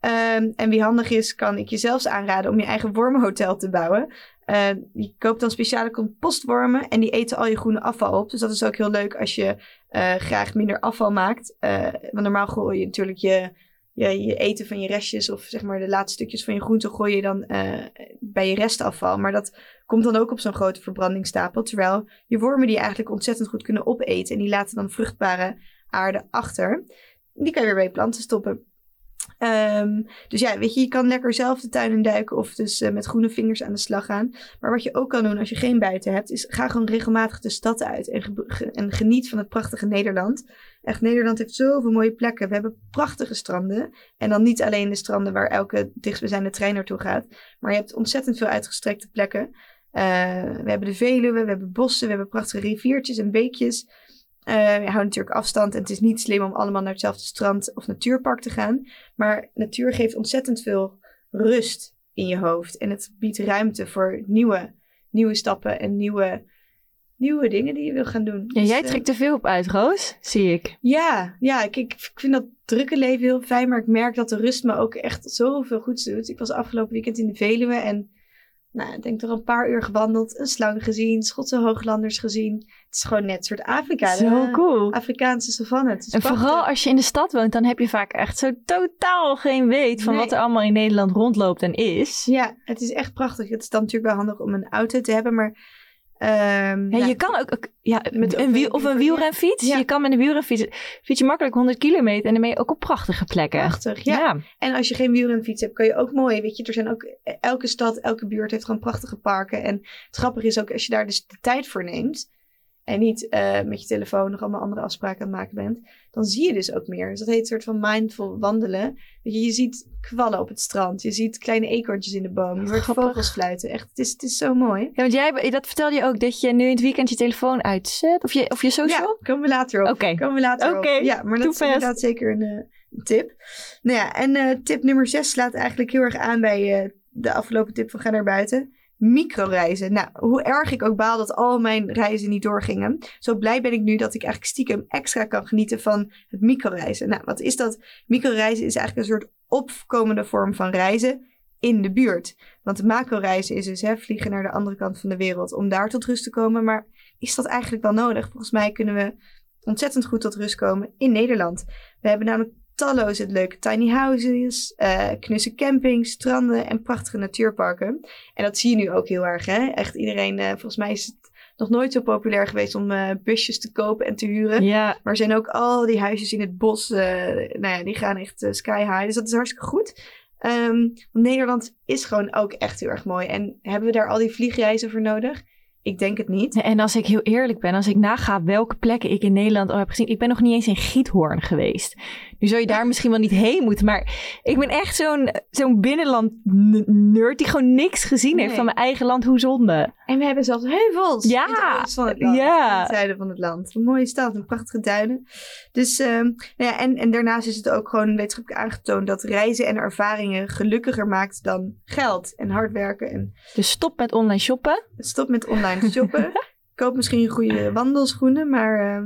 Ehm, en wie handig is, kan ik je zelfs aanraden om je eigen wormenhotel te bouwen. Eh, je koopt dan speciale compostwormen en die eten al je groene afval op. Dus dat is ook heel leuk als je eh, graag minder afval maakt. Eh, want normaal gooi je natuurlijk je, je, je eten van je restjes of zeg maar de laatste stukjes van je groente gooi je dan eh, bij je restafval. Maar dat komt dan ook op zo'n grote verbrandingsstapel. Terwijl je wormen die eigenlijk ontzettend goed kunnen opeten en die laten dan vruchtbare aarde achter. Die kan je weer bij je planten stoppen. Ehm, dus ja, weet je, je kan lekker zelf de tuin induiken of dus eh, met groene vingers aan de slag gaan. Maar wat je ook kan doen als je geen buiten hebt, is ga gewoon regelmatig de stad uit en, en geniet van het prachtige Nederland. Echt, Nederland heeft zoveel mooie plekken. We hebben prachtige stranden. En dan niet alleen de stranden waar elke dichtstbijzijnde trein naartoe gaat. Maar je hebt ontzettend veel uitgestrekte plekken. Eh, we hebben de Veluwe, we hebben bossen, we hebben prachtige riviertjes en beekjes. Eh, je houdt natuurlijk afstand en het is niet slim om allemaal naar hetzelfde strand of natuurpark te gaan. Maar natuur geeft ontzettend veel rust in je hoofd. En het biedt ruimte voor nieuwe, nieuwe stappen en nieuwe nieuwe dingen die je wil gaan doen. Ja, Dus, jij eh, trekt er veel op uit, Roos, zie ik. Ja, ja ik, ik, vind dat drukke leven heel fijn, maar ik merk dat de rust me ook echt zoveel goeds doet. Ik was afgelopen weekend in de Veluwe en nou, ik denk toch een paar uur gewandeld, een slang gezien, Schotse hooglanders gezien. Het is gewoon net een soort Afrika. Zo cool. Afrikaanse savanne. En prachtig. vooral als je in de stad woont, dan heb je vaak echt zo totaal geen weet van Nee. wat er allemaal in Nederland rondloopt en is. Ja, het is echt prachtig. Het is dan natuurlijk wel handig om een auto te hebben, maar... ehm, Ja, ja, je kan ook, ja, Met een wiel, of een wielrenfiets. Ja. Je kan met een wielrenfiets fiets je makkelijk 100 kilometer en dan ben je ook op prachtige plekken. Prachtig, ja. En als je geen wielrenfiets hebt, kan je ook mooi. Weet je, er zijn ook elke stad, elke buurt heeft gewoon prachtige parken. En het grappige is ook als je daar dus de tijd voor neemt. En niet eh, met je telefoon nog allemaal andere afspraken aan het maken bent. Dan zie je dus ook meer. Dus dat heet een soort van mindful wandelen. Je, je ziet kwallen op het strand. Je ziet kleine eekhoorntjes in de boom. Je hoort Grappig. vogels fluiten. Echt, het is, het is zo mooi. Ja, want jij, dat vertelde je ook, dat je nu in het weekend je telefoon uitzet. Of je, of je social? Ja, komen we later op. Oké. Komen we later Oké, op. Ja, maar dat is inderdaad zeker een, eh, een tip. Nou ja, en eh, tip nummer 6 slaat eigenlijk heel erg aan bij de afgelopen tip van ga naar buiten. Microreizen. Nou, hoe erg ik ook baal dat al mijn reizen niet doorgingen. Zo blij ben ik nu dat ik eigenlijk stiekem extra kan genieten van het microreizen. Nou, wat is dat? Microreizen is eigenlijk een soort opkomende vorm van reizen in de buurt. Want de macroreizen is dus hè, vliegen naar de andere kant van de wereld om daar tot rust te komen. Maar is dat eigenlijk wel nodig? Volgens mij kunnen we ontzettend goed tot rust komen in Nederland. We hebben namelijk talloze leuke tiny houses, eh knusse campings, stranden en prachtige natuurparken. En dat zie je nu ook heel erg. Hè? Echt iedereen, eh, volgens mij is het nog nooit zo populair geweest om eh, busjes te kopen en te huren. Ja, Maar er zijn ook al die huisjes in het bos, nou ja, die gaan echt sky high. Dus dat is hartstikke goed. Want Nederland is gewoon ook echt heel erg mooi. En hebben we daar al die vliegreizen voor nodig? Ik denk het niet. en als ik heel eerlijk ben, als ik naga welke plekken ik in Nederland al heb gezien. Ik ben nog niet eens in Giethoorn geweest. Nu zou je daar misschien wel niet heen moeten. Maar ik ben echt zo'n zo'n binnenland nerd die gewoon niks gezien heeft van mijn eigen land. Hoe zonde. En we hebben zelfs heuvels Ja, in van het land. ja. In het zuiden van het land. Een mooie stad, een prachtige duinen. Dus, ehm, nou ja, en, en daarnaast is het ook gewoon wetenschappelijk aangetoond dat reizen en ervaringen gelukkiger maakt dan geld en hard werken. En Dus stop met online shoppen. stop met online shoppen. Koop misschien goede wandelschoenen, maar ehm,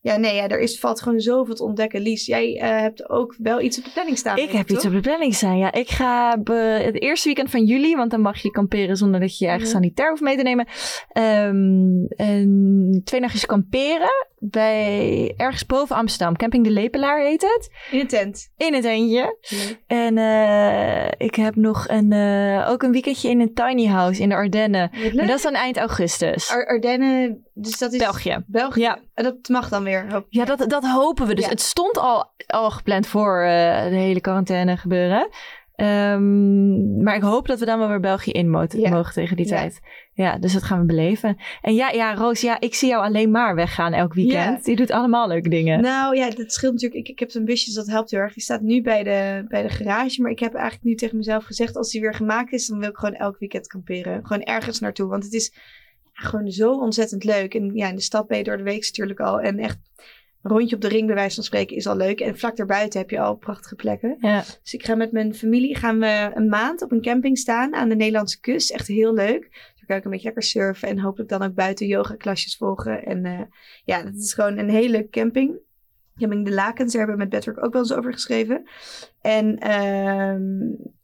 ja, nee, ja, er is, valt gewoon zoveel te ontdekken. Lies, jij eh, hebt ook wel iets op de planning staan. Ik heb iets op de planning staan. Ja, ik ga be- het eerste weekend van juli, want dan mag je kamperen zonder dat je je eigen Mhm. sanitair hoeft mee te nemen. En twee nachtjes kamperen bij ergens boven Amsterdam. Camping de Lepelaar heet het. In een tent. In eentje. Leuk. En eh, ik heb nog een, eh, ook een weekendje in een tiny house in de Ardennen. Maar dat is dan eind augustus. Ar- Ardennen, dus dat is... België. België. Ja. En dat mag dan weer. hoop. Ja, dat, dat hopen we. Dus Ja. het stond al, al gepland voor eh, de hele quarantaine gebeuren. Ehm, maar ik hoop dat we dan wel weer België in Ja. mogen tegen die tijd. Ja, dus dat gaan we beleven. En ja, ja, Roos, ja, ik zie jou alleen maar weggaan elk weekend. Ja. Je doet allemaal leuke dingen. Nou ja, dat scheelt natuurlijk. Ik, ik heb zo'n busje, dus dat helpt heel erg. Die staat nu bij de, bij de garage. Maar ik heb eigenlijk nu tegen mezelf gezegd: als die weer gemaakt is, dan wil ik gewoon elk weekend kamperen. Gewoon ergens naartoe. Want het is gewoon zo ontzettend leuk. En ja, in de stad ben je door de week natuurlijk al. En echt een rondje op de ring, bij wijze van spreken, is al leuk. En vlak daarbuiten heb je al prachtige plekken. Ja. Dus ik ga met mijn familie gaan we een maand op een camping staan aan de Nederlandse kust. Echt heel leuk. Dan kan ik een beetje lekker surfen en hopelijk dan ook buiten yoga klasjes volgen. En eh, ja, dat is gewoon een hele leuke camping. Camping de Lakens, daar hebben we met Bedrock ook wel eens over geschreven. En ehm,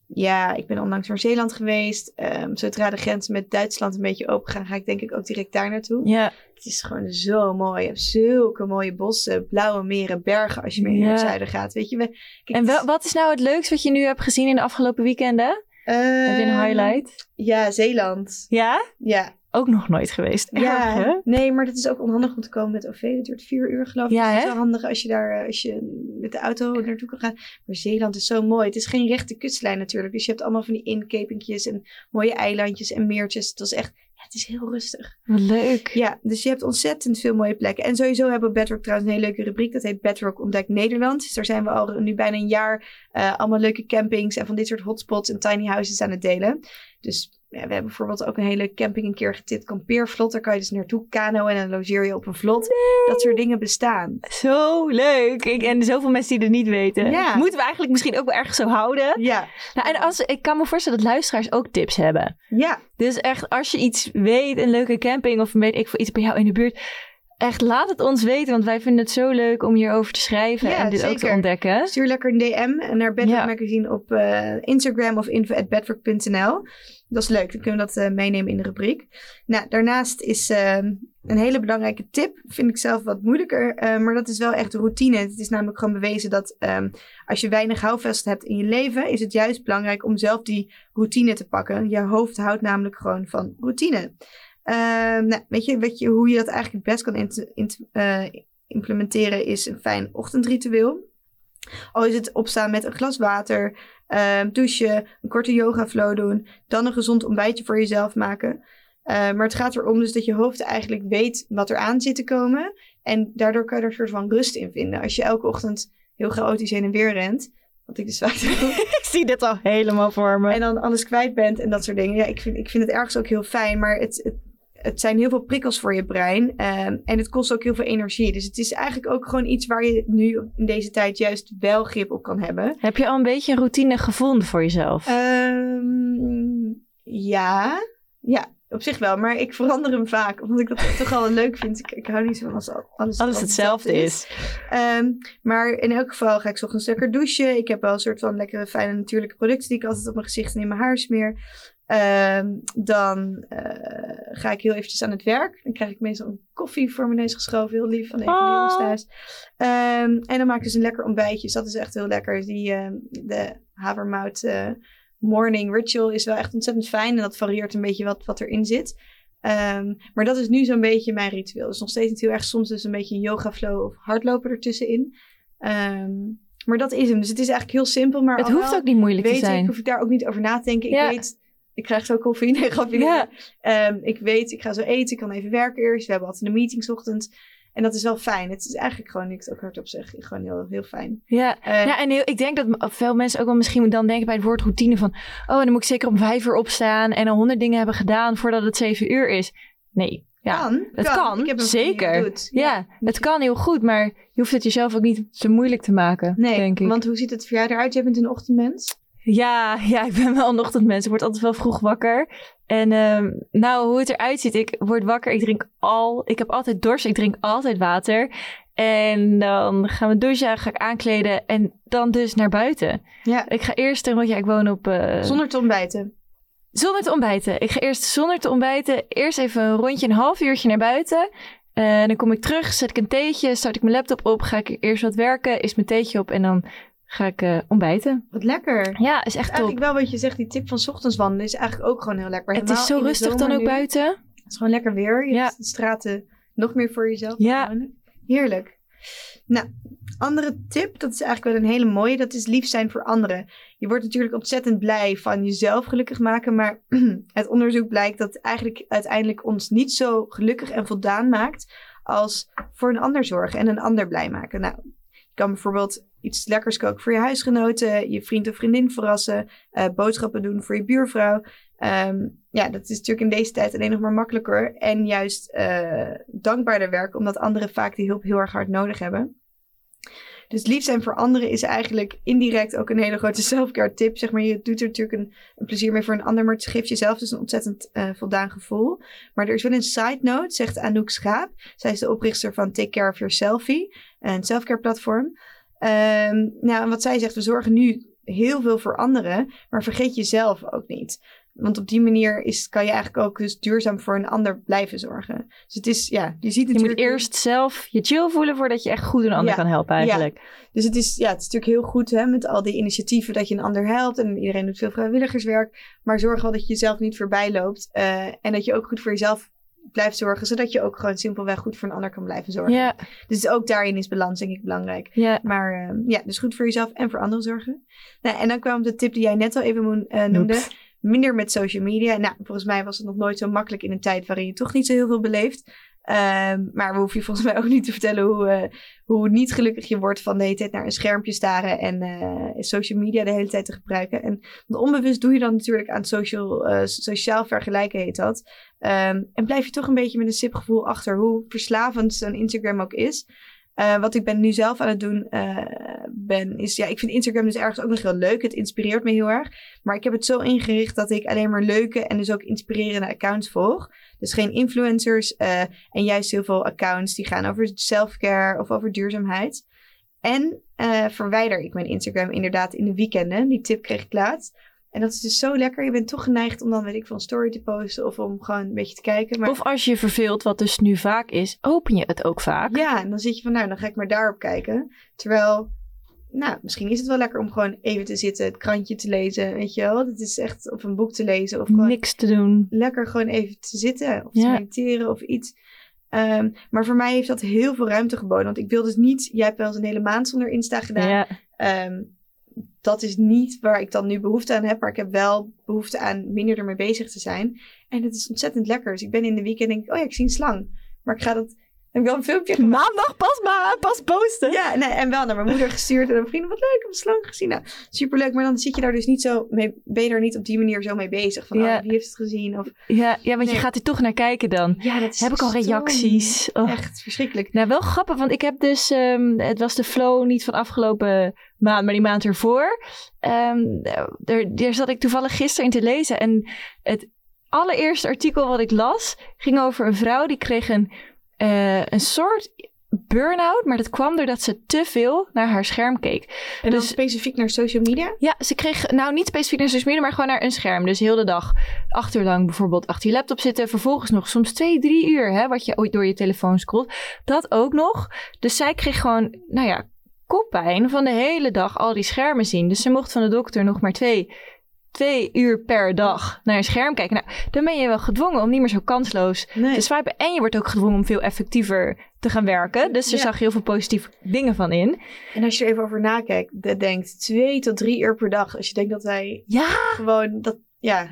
ja, ik ben onlangs naar Zeeland geweest. Ehm, zodra de grenzen met Duitsland een beetje open gaan, ga ik denk ik ook direct daar naartoe. ja. Het is gewoon zo mooi. Je hebt zulke mooie bossen, blauwe meren, bergen als je meer naar het zuiden gaat. Weet je, kijk, En wel, wat is nou het leukste wat je nu hebt gezien in de afgelopen weekenden? Heb je een Ehm, highlight? Ja, Zeeland. Ja? Ja. Ook nog nooit geweest. Ja. Nee, maar het is ook onhandig om te komen met OV. Het duurt vier uur geloof ik. Ja, Dus het is wel handig als je daar eh, als je met de auto naartoe kan gaan. Maar Zeeland is zo mooi. Het is geen rechte kustlijn natuurlijk. Dus je hebt allemaal van die inkepingjes en mooie eilandjes en meertjes. Het is echt, ja, het is heel rustig. Wat leuk. Ja, dus je hebt ontzettend veel mooie plekken. En sowieso hebben we Bedrock trouwens een hele leuke rubriek. Dat heet Bedrock Ontdekt Nederland. Dus daar zijn we al nu bijna een jaar eh, allemaal leuke campings en van dit soort hotspots en tiny houses aan het delen. Dus we hebben bijvoorbeeld ook een hele camping een keer getipt, kampeervlot. Daar kan je dus naartoe kanoën en dan logeer je op een vlot. Dat soort dingen bestaan. Zo leuk. Ik, en zoveel mensen die het niet weten. Ja. Moeten we eigenlijk misschien ook wel ergens zo houden. Ja, Nou, en als, ik kan me voorstellen dat luisteraars ook tips hebben. ja, Dus echt, als je iets weet, een leuke camping of weet ik veel iets bij jou in de buurt. Echt, laat het ons weten, want wij vinden het zo leuk om hierover te schrijven Ja, en dit ook te ontdekken. stuur lekker een DM naar Ja. Magazine op eh, Instagram of info.bedrock.nl. Dat is leuk, dan kunnen we dat eh, meenemen in de rubriek. Nou, daarnaast is eh, een hele belangrijke tip, vind ik zelf wat moeilijker, eh, maar dat is wel echt routine. Het is namelijk gewoon bewezen dat ehm, als je weinig houvast hebt in je leven, is het juist belangrijk om zelf die routine te pakken. Je hoofd houdt namelijk gewoon van routine. Ehm, nou, weet je, je hoe je dat eigenlijk het best kan int- int- eh, implementeren is een fijn ochtendritueel. Al is het opstaan met een glas water, ehm, douchen, een korte yoga flow doen, dan een gezond ontbijtje voor jezelf maken. Eh, maar het gaat erom dus dat je hoofd eigenlijk weet wat er aan zit te komen. En daardoor kan je er een soort van rust in vinden. Als je elke ochtend heel chaotisch heen en weer rent, wat ik dus vaak doe, Ik zie dit al helemaal voor me. en dan alles kwijt bent en dat soort dingen. Ja, ik vind, ik vind het ergens ook heel fijn, maar het, het, het zijn heel veel prikkels voor je brein. ehm, en het kost ook heel veel energie. Dus het is eigenlijk ook gewoon iets waar je nu in deze tijd juist wel grip op kan hebben. Heb je al een beetje een routine gevonden voor jezelf? Ehm, ja, ja, op zich wel. Maar ik verander hem vaak, omdat ik dat toch wel leuk vind. Ik, ik hou niet zo van als alles, Alles hetzelfde is. Ehm, maar in elk geval ga ik 's ochtends lekker douchen. Ik heb wel een soort van lekkere, fijne, natuurlijke producten die ik altijd op mijn gezicht en in mijn haar smeer. Ehm, dan eh, ga ik heel eventjes aan het werk. Dan krijg ik meestal een koffie voor mijn neus geschoven. Heel lief van een van de jongens thuis. Ehm, en dan maak ik dus een lekker ontbijtje. Dus dat is echt heel lekker. Die, ehm, de havermout eh, morning ritual is wel echt ontzettend fijn. En dat varieert een beetje wat, wat erin zit. Maar dat is nu zo'n beetje mijn ritueel. Dus nog steeds niet heel erg soms dus een beetje een yoga flow of hardlopen ertussenin. Maar dat is hem. Dus het is eigenlijk heel simpel. Maar Het hoeft ook niet moeilijk te zijn. ik, hoef ik daar ook niet over na te denken. Ja. Ik weet, ik krijg zo koffie. Nee, grapje. Ja. Ehm, ik weet, ik ga zo eten. Ik kan even werken eerst. We hebben altijd een meeting 's ochtends. En dat is wel fijn. Het is eigenlijk gewoon, ik het ook hardop zeg, gewoon heel, heel fijn. Ja, Eh, ja en heel, ik denk dat veel mensen ook wel misschien dan denken bij het woord routine van... Oh, dan moet ik zeker om vijf uur opstaan en al honderd dingen hebben gedaan voordat het zeven uur is. Nee, ja. kan. het kan, zeker. dat doet. Ja, het kan heel goed, maar je hoeft het jezelf ook niet te moeilijk te maken, Nee, denk ik. want hoe ziet het voor jou eruit? Jij bent een ochtendmens. Ja, ja, ik ben wel een ochtendmens. Ik word altijd wel vroeg wakker. En ehm, nou, hoe het eruit ziet, ik word wakker, ik drink al... Ik heb altijd dorst, ik drink altijd water. En dan gaan we douchen, ga ik aankleden en dan dus naar buiten. Ja. Ik ga eerst, want ja, ik woon op... eh, Zonder te ontbijten. Zonder te ontbijten. Ik ga eerst zonder te ontbijten. Eerst even een rondje, een half uurtje naar buiten. En dan kom ik terug, zet ik een theetje, start ik mijn laptop op. Ga ik eerst wat werken, is mijn theetje op en dan ga ik eh, ontbijten. Wat lekker. Ja, is echt top. Eigenlijk wel wat je zegt, die tip van 's ochtends wandelen is eigenlijk ook gewoon heel lekker. Het is zo rustig dan ook nu. buiten. Het is gewoon lekker weer. Je Ja. hebt de straten nog meer voor jezelf. Ja. gewoonlijk. Heerlijk. Nou, andere tip, dat is eigenlijk wel een hele mooie. Dat is lief zijn voor anderen. Je wordt natuurlijk ontzettend blij van jezelf gelukkig maken. Maar het onderzoek blijkt dat eigenlijk uiteindelijk ons niet zo gelukkig en voldaan maakt. Als voor een ander zorgen en een ander blij maken. Nou, je kan bijvoorbeeld iets lekkers koken voor je huisgenoten. Je vriend of vriendin verrassen. eh, boodschappen doen voor je buurvrouw. Ehm, ja, dat is natuurlijk in deze tijd alleen nog maar makkelijker. En juist eh, dankbaarder werken, omdat anderen vaak die hulp heel erg hard nodig hebben. Dus lief zijn voor anderen is eigenlijk indirect ook een hele grote self-care tip. Zeg maar, je doet er natuurlijk een, een plezier mee voor een ander, maar het geeft jezelf dus een ontzettend eh, voldaan gevoel. Maar er is wel een side note, zegt Anouk Schaap. Zij is de oprichter van Take Care of Your Selfie, een self-care platform. Ehm, nou, wat zij zegt, we zorgen nu heel veel voor anderen, maar vergeet jezelf ook niet. Want op die manier is, kan je eigenlijk ook dus duurzaam voor een ander blijven zorgen. Dus het is, ja, je ziet Je natuurlijk... moet eerst zelf je chill voelen voordat je echt goed een ander Ja. kan helpen eigenlijk. Dus het is, ja, het is natuurlijk heel goed hè, met al die initiatieven dat je een ander helpt. En iedereen doet veel vrijwilligerswerk. Maar zorg wel dat je jezelf niet voorbij loopt. eh, en dat je ook goed voor jezelf blijft zorgen. Zodat je ook gewoon simpelweg goed voor een ander kan blijven zorgen. Ja, Dus ook daarin is balans denk ik belangrijk. ja. Maar eh, ja, dus goed voor jezelf en voor anderen zorgen. Nou, en dan kwam de tip die jij net al even eh, noemde. Oeps. Minder met social media. Nou, volgens mij was het nog nooit zo makkelijk in een tijd waarin je toch niet zo heel veel beleeft. Ehm, maar we hoeven je volgens mij ook niet te vertellen hoe, uh, hoe niet gelukkig je wordt van de hele tijd naar een schermpje staren en uh, social media de hele tijd te gebruiken. En onbewust doe je dan natuurlijk aan social, uh, sociaal vergelijken, heet dat. Um, en blijf je toch een beetje met een sipgevoel achter hoe verslavend zo'n Instagram ook is. Uh, wat ik ben nu zelf aan het doen uh, ben, is ja, ik vind Instagram dus ergens ook nog heel leuk. Het inspireert me heel erg. Maar ik heb het zo ingericht dat ik alleen maar leuke en dus ook inspirerende accounts volg. Dus geen influencers uh, en juist heel veel accounts die gaan over self-care of over duurzaamheid. En verwijder ik mijn Instagram inderdaad in de weekenden. Die tip kreeg ik laatst. En dat is dus zo lekker. Je bent toch geneigd om dan, weet ik, van story te posten of om gewoon een beetje te kijken. Maar... Of als je verveelt, wat dus nu vaak is, open je het ook vaak. Ja, en dan zit je van, nou, dan ga ik maar daarop kijken. Terwijl, nou, misschien is het wel lekker om gewoon even te zitten, het krantje te lezen, weet je wel. Het is echt, of een boek te lezen. Of gewoon Niks te doen. Lekker gewoon even te zitten of te ja. mediteren of iets. Um, maar voor mij heeft dat heel veel ruimte geboden. Want ik wil dus niet, jij hebt wel eens een hele maand zonder Insta gedaan. Ja. Um, dat is niet waar ik dan nu behoefte aan heb. Maar ik heb wel behoefte aan minder ermee bezig te zijn. En het is ontzettend lekker. Dus ik ben in de weekend en denk ik, oh ja, ik zie een slang. Maar ik ga dat heb ik wel een filmpje gemaakt. Maandag pas maar, pas posten. Ja, nee, en wel naar mijn moeder gestuurd en mijn vrienden. Wat leuk, ik heb een slang gezien. Nou, superleuk. Maar dan zit je daar dus niet zo mee, ben je er niet op die manier zo mee bezig. Van, ja. oh, wie heeft het gezien? Of, ja, ja, want nee. je gaat er toch naar kijken dan. Ja, dat is Heb ik al reacties. Oh. Echt verschrikkelijk. Nou, wel grappig, want ik heb dus, um, het was de flow niet van afgelopen maand, maar die maand ervoor. Um, daar, daar zat ik toevallig gisteren in te lezen. En het allereerste artikel wat ik las, ging over een vrouw die kreeg een uh, een soort burn-out, maar dat kwam doordat ze te veel naar haar scherm keek. En dus, specifiek naar social media? Ja, ze kreeg nou niet specifiek naar social media, maar gewoon naar een scherm. Dus heel de dag acht uur lang bijvoorbeeld achter je laptop zitten. Vervolgens nog soms twee, drie uur, hè, wat je ooit door je telefoon scrolt. Dat ook nog. Dus zij kreeg gewoon, nou ja, koppijn van de hele dag al die schermen zien. Dus ze mocht van de dokter nog maar twee twee uur per dag naar een scherm kijken. Nou, dan ben je wel gedwongen om niet meer zo kansloos nee. te swipen. En je wordt ook gedwongen om veel effectiever te gaan werken. Dus er ja. zag heel veel positieve dingen van in. En als je er even over nakijkt, denkt twee tot drie uur per dag. Als je denkt dat wij ja. gewoon dat, ja,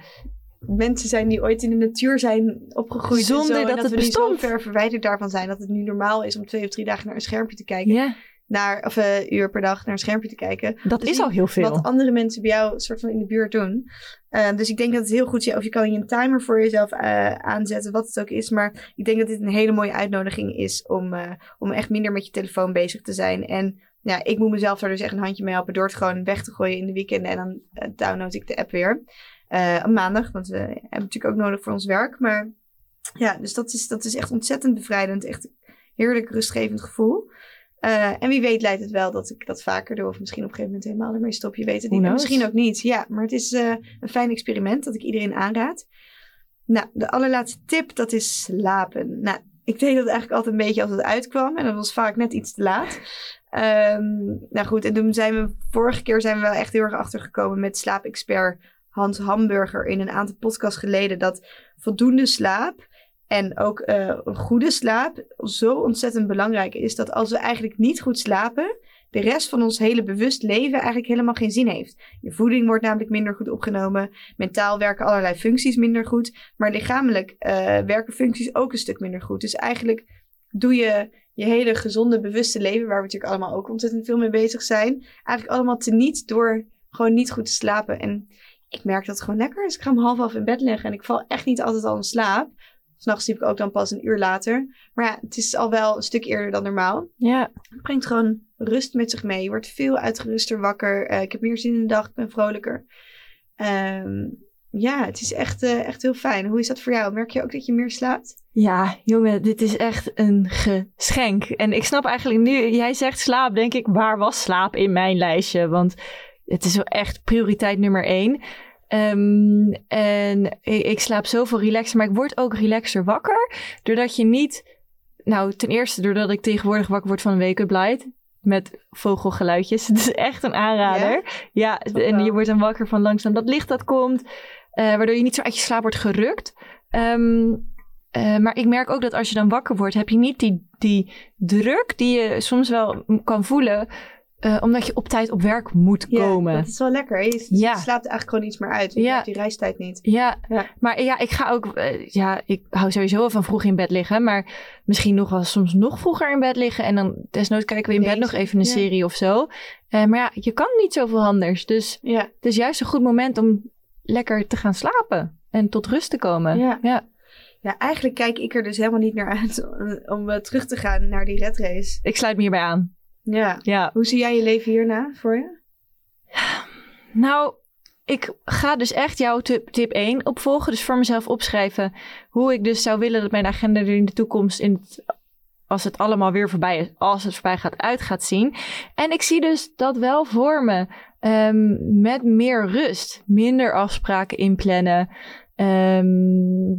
mensen zijn die ooit in de natuur zijn opgegroeid. Zonder en zo, dat, en dat we het nu zo ver verwijderd daarvan zijn. Dat het nu normaal is om twee of drie dagen naar een schermpje te kijken. Ja naar, of uh, uur per dag naar een schermpje te kijken. Dat dus is al heel veel. Wat andere mensen bij jou soort van in de buurt doen. Uh, dus ik denk dat het heel goed is. Of je kan je een timer voor jezelf uh, aanzetten, wat het ook is. Maar ik denk dat dit een hele mooie uitnodiging is om, om echt minder met je telefoon bezig te zijn. En ja, ik moet mezelf daar dus echt een handje mee helpen door het gewoon weg te gooien in de weekenden. En dan download ik de app weer. op maandag, want we hebben natuurlijk ook nodig voor ons werk. Maar ja, dus dat is, dat is echt ontzettend bevrijdend. Echt heerlijk rustgevend gevoel. Uh, en wie weet leidt het wel dat ik dat vaker doe. Of misschien op een gegeven moment helemaal ermee stop. Je weet het niet. Misschien ook niet. Ja, maar het is uh, een fijn experiment dat ik iedereen aanraad. Nou, de allerlaatste tip, dat is slapen. Nou, ik deed dat eigenlijk altijd een beetje als het uitkwam. En dat was vaak net iets te laat. Um, nou goed, en toen zijn we... Vorige keer zijn we wel echt heel erg achtergekomen met slaapexpert Hans Hamburger... in een aantal podcasts geleden... dat voldoende slaap en ook uh, goede slaap zo ontzettend belangrijk is dat als we eigenlijk niet goed slapen, de rest van ons hele bewust leven eigenlijk helemaal geen zin heeft. Je voeding wordt namelijk minder goed opgenomen, mentaal werken allerlei functies minder goed, maar lichamelijk uh, werken functies ook een stuk minder goed. Dus eigenlijk doe je je hele gezonde, bewuste leven, waar we natuurlijk allemaal ook ontzettend veel mee bezig zijn, eigenlijk allemaal teniet door gewoon niet goed te slapen. En ik merk dat het gewoon lekker is. Ik ga om half af in bed liggen en ik val echt niet altijd al in slaap. S'nachts sliep ik ook dan pas een uur later. Maar ja, het is al wel een stuk eerder dan normaal. Ja. Het brengt gewoon rust met zich mee. Je wordt veel uitgeruster wakker. Uh, ik heb meer zin in de dag. Ik ben vrolijker. Um, ja, het is echt, uh, echt heel fijn. Hoe is dat voor jou? Merk je ook dat je meer slaapt? Ja, jongen, dit is echt een geschenk. En ik snap eigenlijk nu, jij zegt slaap, denk ik, waar was slaap in mijn lijstje? Want het is wel echt prioriteit nummer één. Um, en ik, slaap zoveel relaxer, maar ik word ook relaxer wakker. Doordat je niet, nou ten eerste doordat ik tegenwoordig wakker word van een wake-up light. Met vogelgeluidjes. Het is echt een aanrader. Ja, ja en je wordt dan wakker van langzaam dat licht dat komt. Uh, waardoor je niet zo uit je slaap wordt gerukt. Um, uh, maar ik merk ook dat als je dan wakker wordt, heb je niet die, die druk die je soms wel kan voelen eh, omdat je op tijd op werk moet Ja, komen. dat is wel lekker. Je Ja. slaapt eigenlijk gewoon iets meer uit. Je Ja. hebt die reistijd niet. Ja, Ja. maar ja, ik ga ook, eh, ja, ik hou sowieso wel van vroeg in bed liggen, maar misschien nog wel soms nog vroeger in bed liggen en dan desnoods kijken we in bed nog even een serie of zo. Eh, maar ja, je kan niet zoveel anders, dus Ja. het is juist een goed moment om lekker te gaan slapen en tot rust te komen. Ja. ja. eigenlijk kijk ik er dus helemaal niet naar uit om terug te gaan naar die red race. Ik sluit me hierbij aan. Ja. Ja. Hoe zie jij je leven hierna voor je? Nou, ik ga dus echt jouw tip, tip 1 opvolgen. Dus voor mezelf opschrijven hoe ik dus zou willen dat mijn agenda er in de toekomst, in het, als het allemaal weer voorbij is, als het voorbij gaat, uit gaat zien. En ik zie dus dat wel voor me. ehm, met meer rust, minder afspraken inplannen, ehm,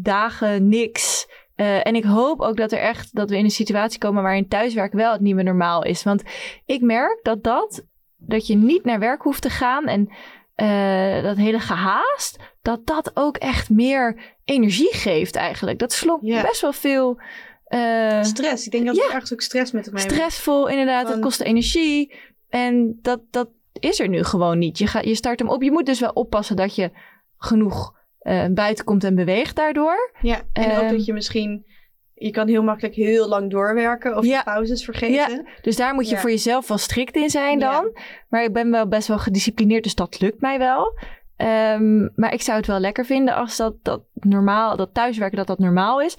dagen niks. Eh, en ik hoop ook dat er echt dat we in een situatie komen waarin thuiswerk wel het nieuwe normaal is. Want ik merk dat dat, dat je niet naar werk hoeft te gaan en eh, dat hele gehaast, dat dat ook echt meer energie geeft eigenlijk. Dat slokt best wel veel eh, Stress. Ik denk dat ja. het ergens ook stress met mij stressvol, inderdaad. Het kost energie. En dat, dat is er nu gewoon niet. Je, gaat, je start hem op. Je moet dus wel oppassen dat je genoeg eh, buiten komt en beweegt daardoor. Ja, en ook Ehm, dat je misschien... Je kan heel makkelijk heel lang doorwerken of Ja. je pauzes vergeten. Dus daar moet je Ja. voor jezelf wel strikt in zijn Ja. dan. Maar ik ben wel best wel gedisciplineerd, dus dat lukt mij wel. Ehm, maar ik zou het wel lekker vinden als dat, dat normaal, dat thuiswerken, dat dat normaal is.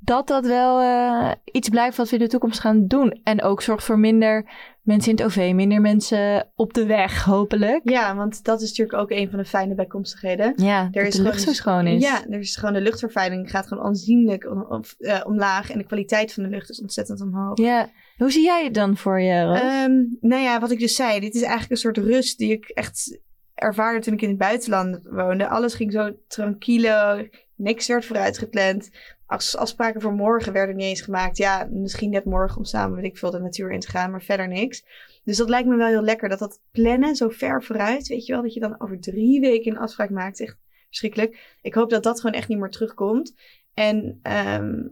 Dat dat wel eh, iets blijft wat we in de toekomst gaan doen. En ook zorgt voor minder mensen in het OV, minder mensen op de weg, hopelijk. Ja, want dat is natuurlijk ook een van de fijne bijkomstigheden. Ja, Er is de lucht zo gewoon- schoon is. Ja, er is gewoon de luchtvervuiling gaat gewoon aanzienlijk om- om- eh, omlaag. En de kwaliteit van de lucht is ontzettend omhoog. Ja. Hoe zie jij het dan voor je? Ehm, nou ja, wat ik dus zei, dit is eigenlijk een soort rust die ik echt ervaarde toen ik in het buitenland woonde. Alles ging zo tranquilo, niks werd vooruitgepland. Als afspraken voor morgen werden niet eens gemaakt. Ja, misschien net morgen om samen, weet ik veel, de natuur in te gaan, maar verder niks. Dus dat lijkt me wel heel lekker, dat dat plannen zo ver vooruit, weet je wel, dat je dan over drie weken een afspraak maakt. Echt verschrikkelijk. Ik hoop dat dat gewoon echt niet meer terugkomt. En ehm,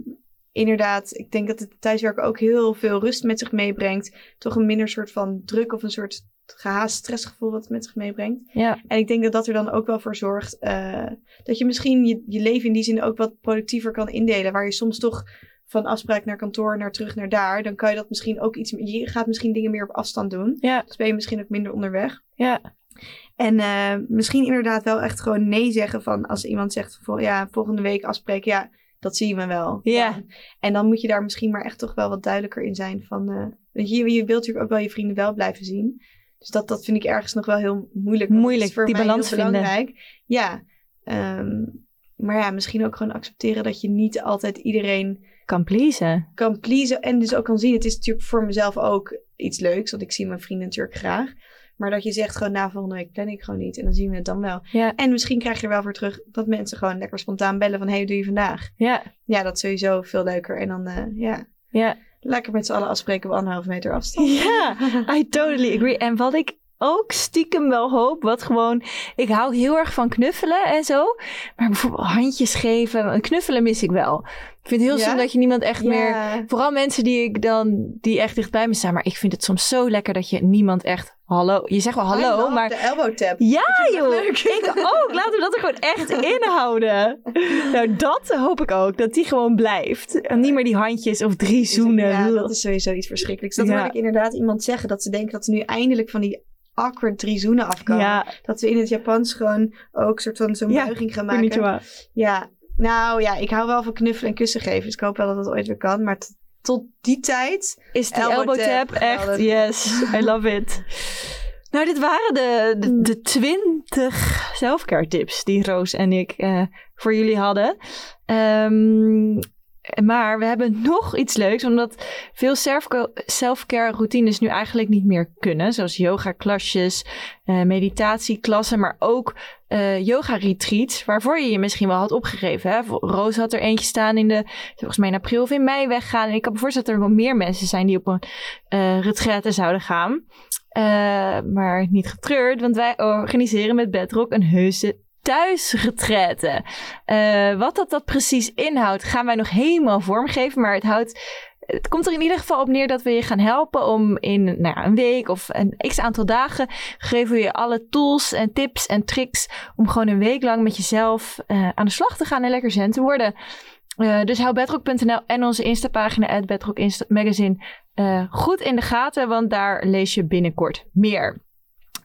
inderdaad, ik denk dat het thuiswerken ook heel veel rust met zich meebrengt toch een minder soort van druk of een soort gehaast stressgevoel wat het met zich meebrengt. ja. En ik denk dat dat er dan ook wel voor zorgt eh, dat je misschien je, je leven in die zin ook wat productiever kan indelen. Waar je soms toch van afspraak naar kantoor, naar terug naar daar. Dan kan je dat misschien ook iets, je gaat misschien dingen meer op afstand doen. Ja. Dus ben je misschien ook minder onderweg. Ja. En eh, misschien inderdaad wel echt gewoon nee zeggen van als iemand zegt vol, ja, volgende week afspreken, ja, dat zie je me wel. Ja. En dan moet je daar misschien maar echt toch wel wat duidelijker in zijn van, weet je, je wilt natuurlijk ook wel je vrienden wel blijven zien. Dus dat, dat vind ik ergens nog wel heel moeilijk. Moeilijk, voor die mij balans heel vinden. belangrijk. Ja. ehm, maar ja, misschien ook gewoon accepteren dat je niet altijd iedereen Kan pleasen. kan pleasen. En dus ook kan zien. Het is natuurlijk voor mezelf ook iets leuks. Want ik zie mijn vrienden natuurlijk graag. Maar dat je zegt gewoon na volgende week plan ik gewoon niet. En dan zien we het dan wel. Ja. En misschien krijg je er wel voor terug dat mensen gewoon lekker spontaan bellen van... Hey, hoe doe je vandaag? Ja. Ja, dat is sowieso veel leuker. En dan, eh, ja, Ja. Lekker met z'n allen afspreken op anderhalve meter afstand. Ja, I totally agree. En wat ik ook stiekem wel hoop, wat gewoon... Ik hou heel erg van knuffelen en zo. Maar bijvoorbeeld handjes geven. Knuffelen mis ik wel. Ik vind het heel Ja? dat je niemand echt meer... Vooral mensen die ik dan... Die echt dichtbij me staan. Maar ik vind het soms zo lekker dat je niemand echt... Hallo. Je zegt wel hallo, maar... De elbow tap. Ja, joh. leuk. Ik ook. Laten we dat er gewoon echt inhouden. Nou, dat hoop ik ook. Dat die gewoon blijft. En niet meer die handjes of drie zoenen. Ja, dat is sowieso iets verschrikkelijks. Dat Ja. hoorde ik inderdaad iemand zeggen. Dat ze denken dat ze nu eindelijk van die awkward drie zoenen afkomen. Ja, Dat we in het Japans gewoon ook soort van zo'n buiging gaan maken. Ja, nou ja, ik hou wel van knuffelen en kussen geven. Dus ik hoop wel dat dat ooit weer kan. Maar tot die tijd... Is die Elbow elbow, tap, tap, echt? Yes, I love it. Nou, dit waren de, de, de 20 selfcare tips die Roos en ik eh, voor jullie hadden. Ehm, maar we hebben nog iets leuks, omdat veel selfca- selfcare routines nu eigenlijk niet meer kunnen. Zoals yoga klasjes, eh, meditatieklassen, maar ook eh, yoga retreats, waarvoor je je misschien wel had opgegeven. Hè? Roos had er eentje staan in de, volgens mij in april of in mei weggaan. En ik kan me voorstellen dat er nog meer mensen zijn die op een retraite zouden gaan. Maar niet getreurd, want wij organiseren met Bedrock een heuse thuisretraite. Eh wat dat, dat precies inhoudt, gaan wij nog helemaal vormgeven. Maar het houdt het komt er in ieder geval op neer dat we je gaan helpen om in nou ja, een week of een x aantal dagen geven we je alle tools en tips en tricks om gewoon een week lang met jezelf uh, aan de slag te gaan en lekker zen te worden. Uh, dus hou bedrock.nl en onze Insta-pagina Bedrock Insta Magazine uh, goed in de gaten, want daar lees je binnenkort meer.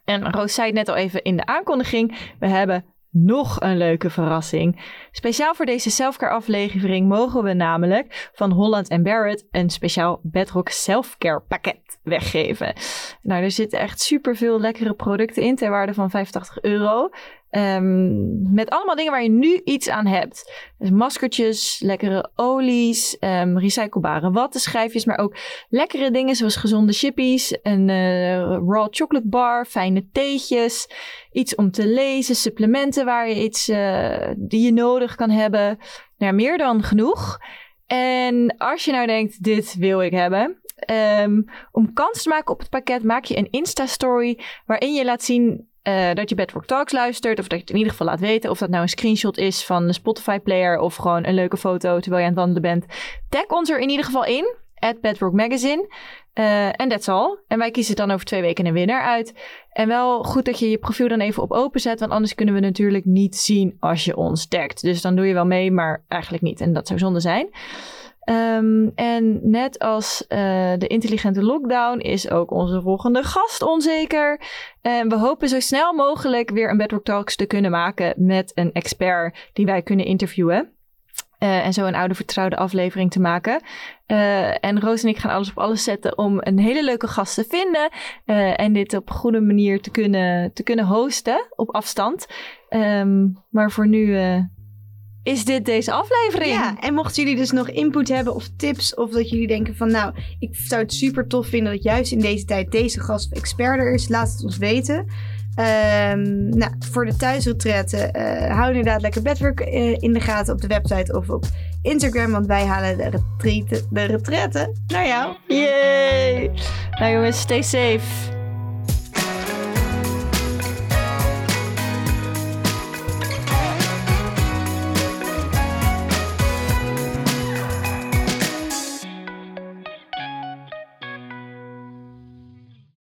En Roos zei het net al even in de aankondiging. We hebben nog een leuke verrassing. Speciaal voor deze selfcare aflevering mogen we namelijk van Holland Barrett een speciaal Bedrock selfcare pakket weggeven. Nou, er zitten echt super veel lekkere producten in ter waarde van 85 euro. Um, met allemaal dingen waar je nu iets aan hebt. Dus maskertjes, lekkere olies, um, recyclebare wattenschijfjes, maar ook lekkere dingen zoals gezonde chippies, een uh, raw chocolate bar, fijne theetjes, iets om te lezen, supplementen waar je iets uh, die je nodig kan hebben. Nou, meer dan genoeg. En als je nou denkt, dit wil ik hebben, um, om kans te maken op het pakket maak je een Insta-story waarin je laat zien uh, dat je Bedrock Talks luistert. Of dat je het in ieder geval laat weten. Of dat nou een screenshot is van de Spotify player. Of gewoon een leuke foto terwijl je aan het wandelen bent. Tag ons er in ieder geval in. At Bedrock Magazine. Uh, en that's all. En wij kiezen dan over twee weken een winnaar uit. En wel goed dat je je profiel dan even op open zet. Want anders kunnen we natuurlijk niet zien als je ons tagt. Dus dan doe je wel mee, maar eigenlijk niet. En dat zou zonde zijn. Um, en net als uh, de intelligente lockdown is ook onze volgende gast onzeker. En we hopen zo snel mogelijk weer een Bedrock Talks te kunnen maken met een expert die wij kunnen interviewen. Uh, en zo een oude vertrouwde aflevering te maken. Uh, en Roos en ik gaan alles op alles zetten om een hele leuke gast te vinden. En dit op goede manier te kunnen, te kunnen hosten op afstand. Um, maar voor nu is dit deze aflevering. Ja, en mochten jullie dus nog input hebben of tips, of dat jullie denken van nou, ik zou het super tof vinden dat juist in deze tijd deze gast of expert er is, laat het ons weten. Um, nou, voor de thuisretretten, uh, hou inderdaad lekker bedwerk uh, in de gaten op de website of op Instagram, want wij halen de, retreten, de retretten naar jou. Yay! Nou jongens, stay safe.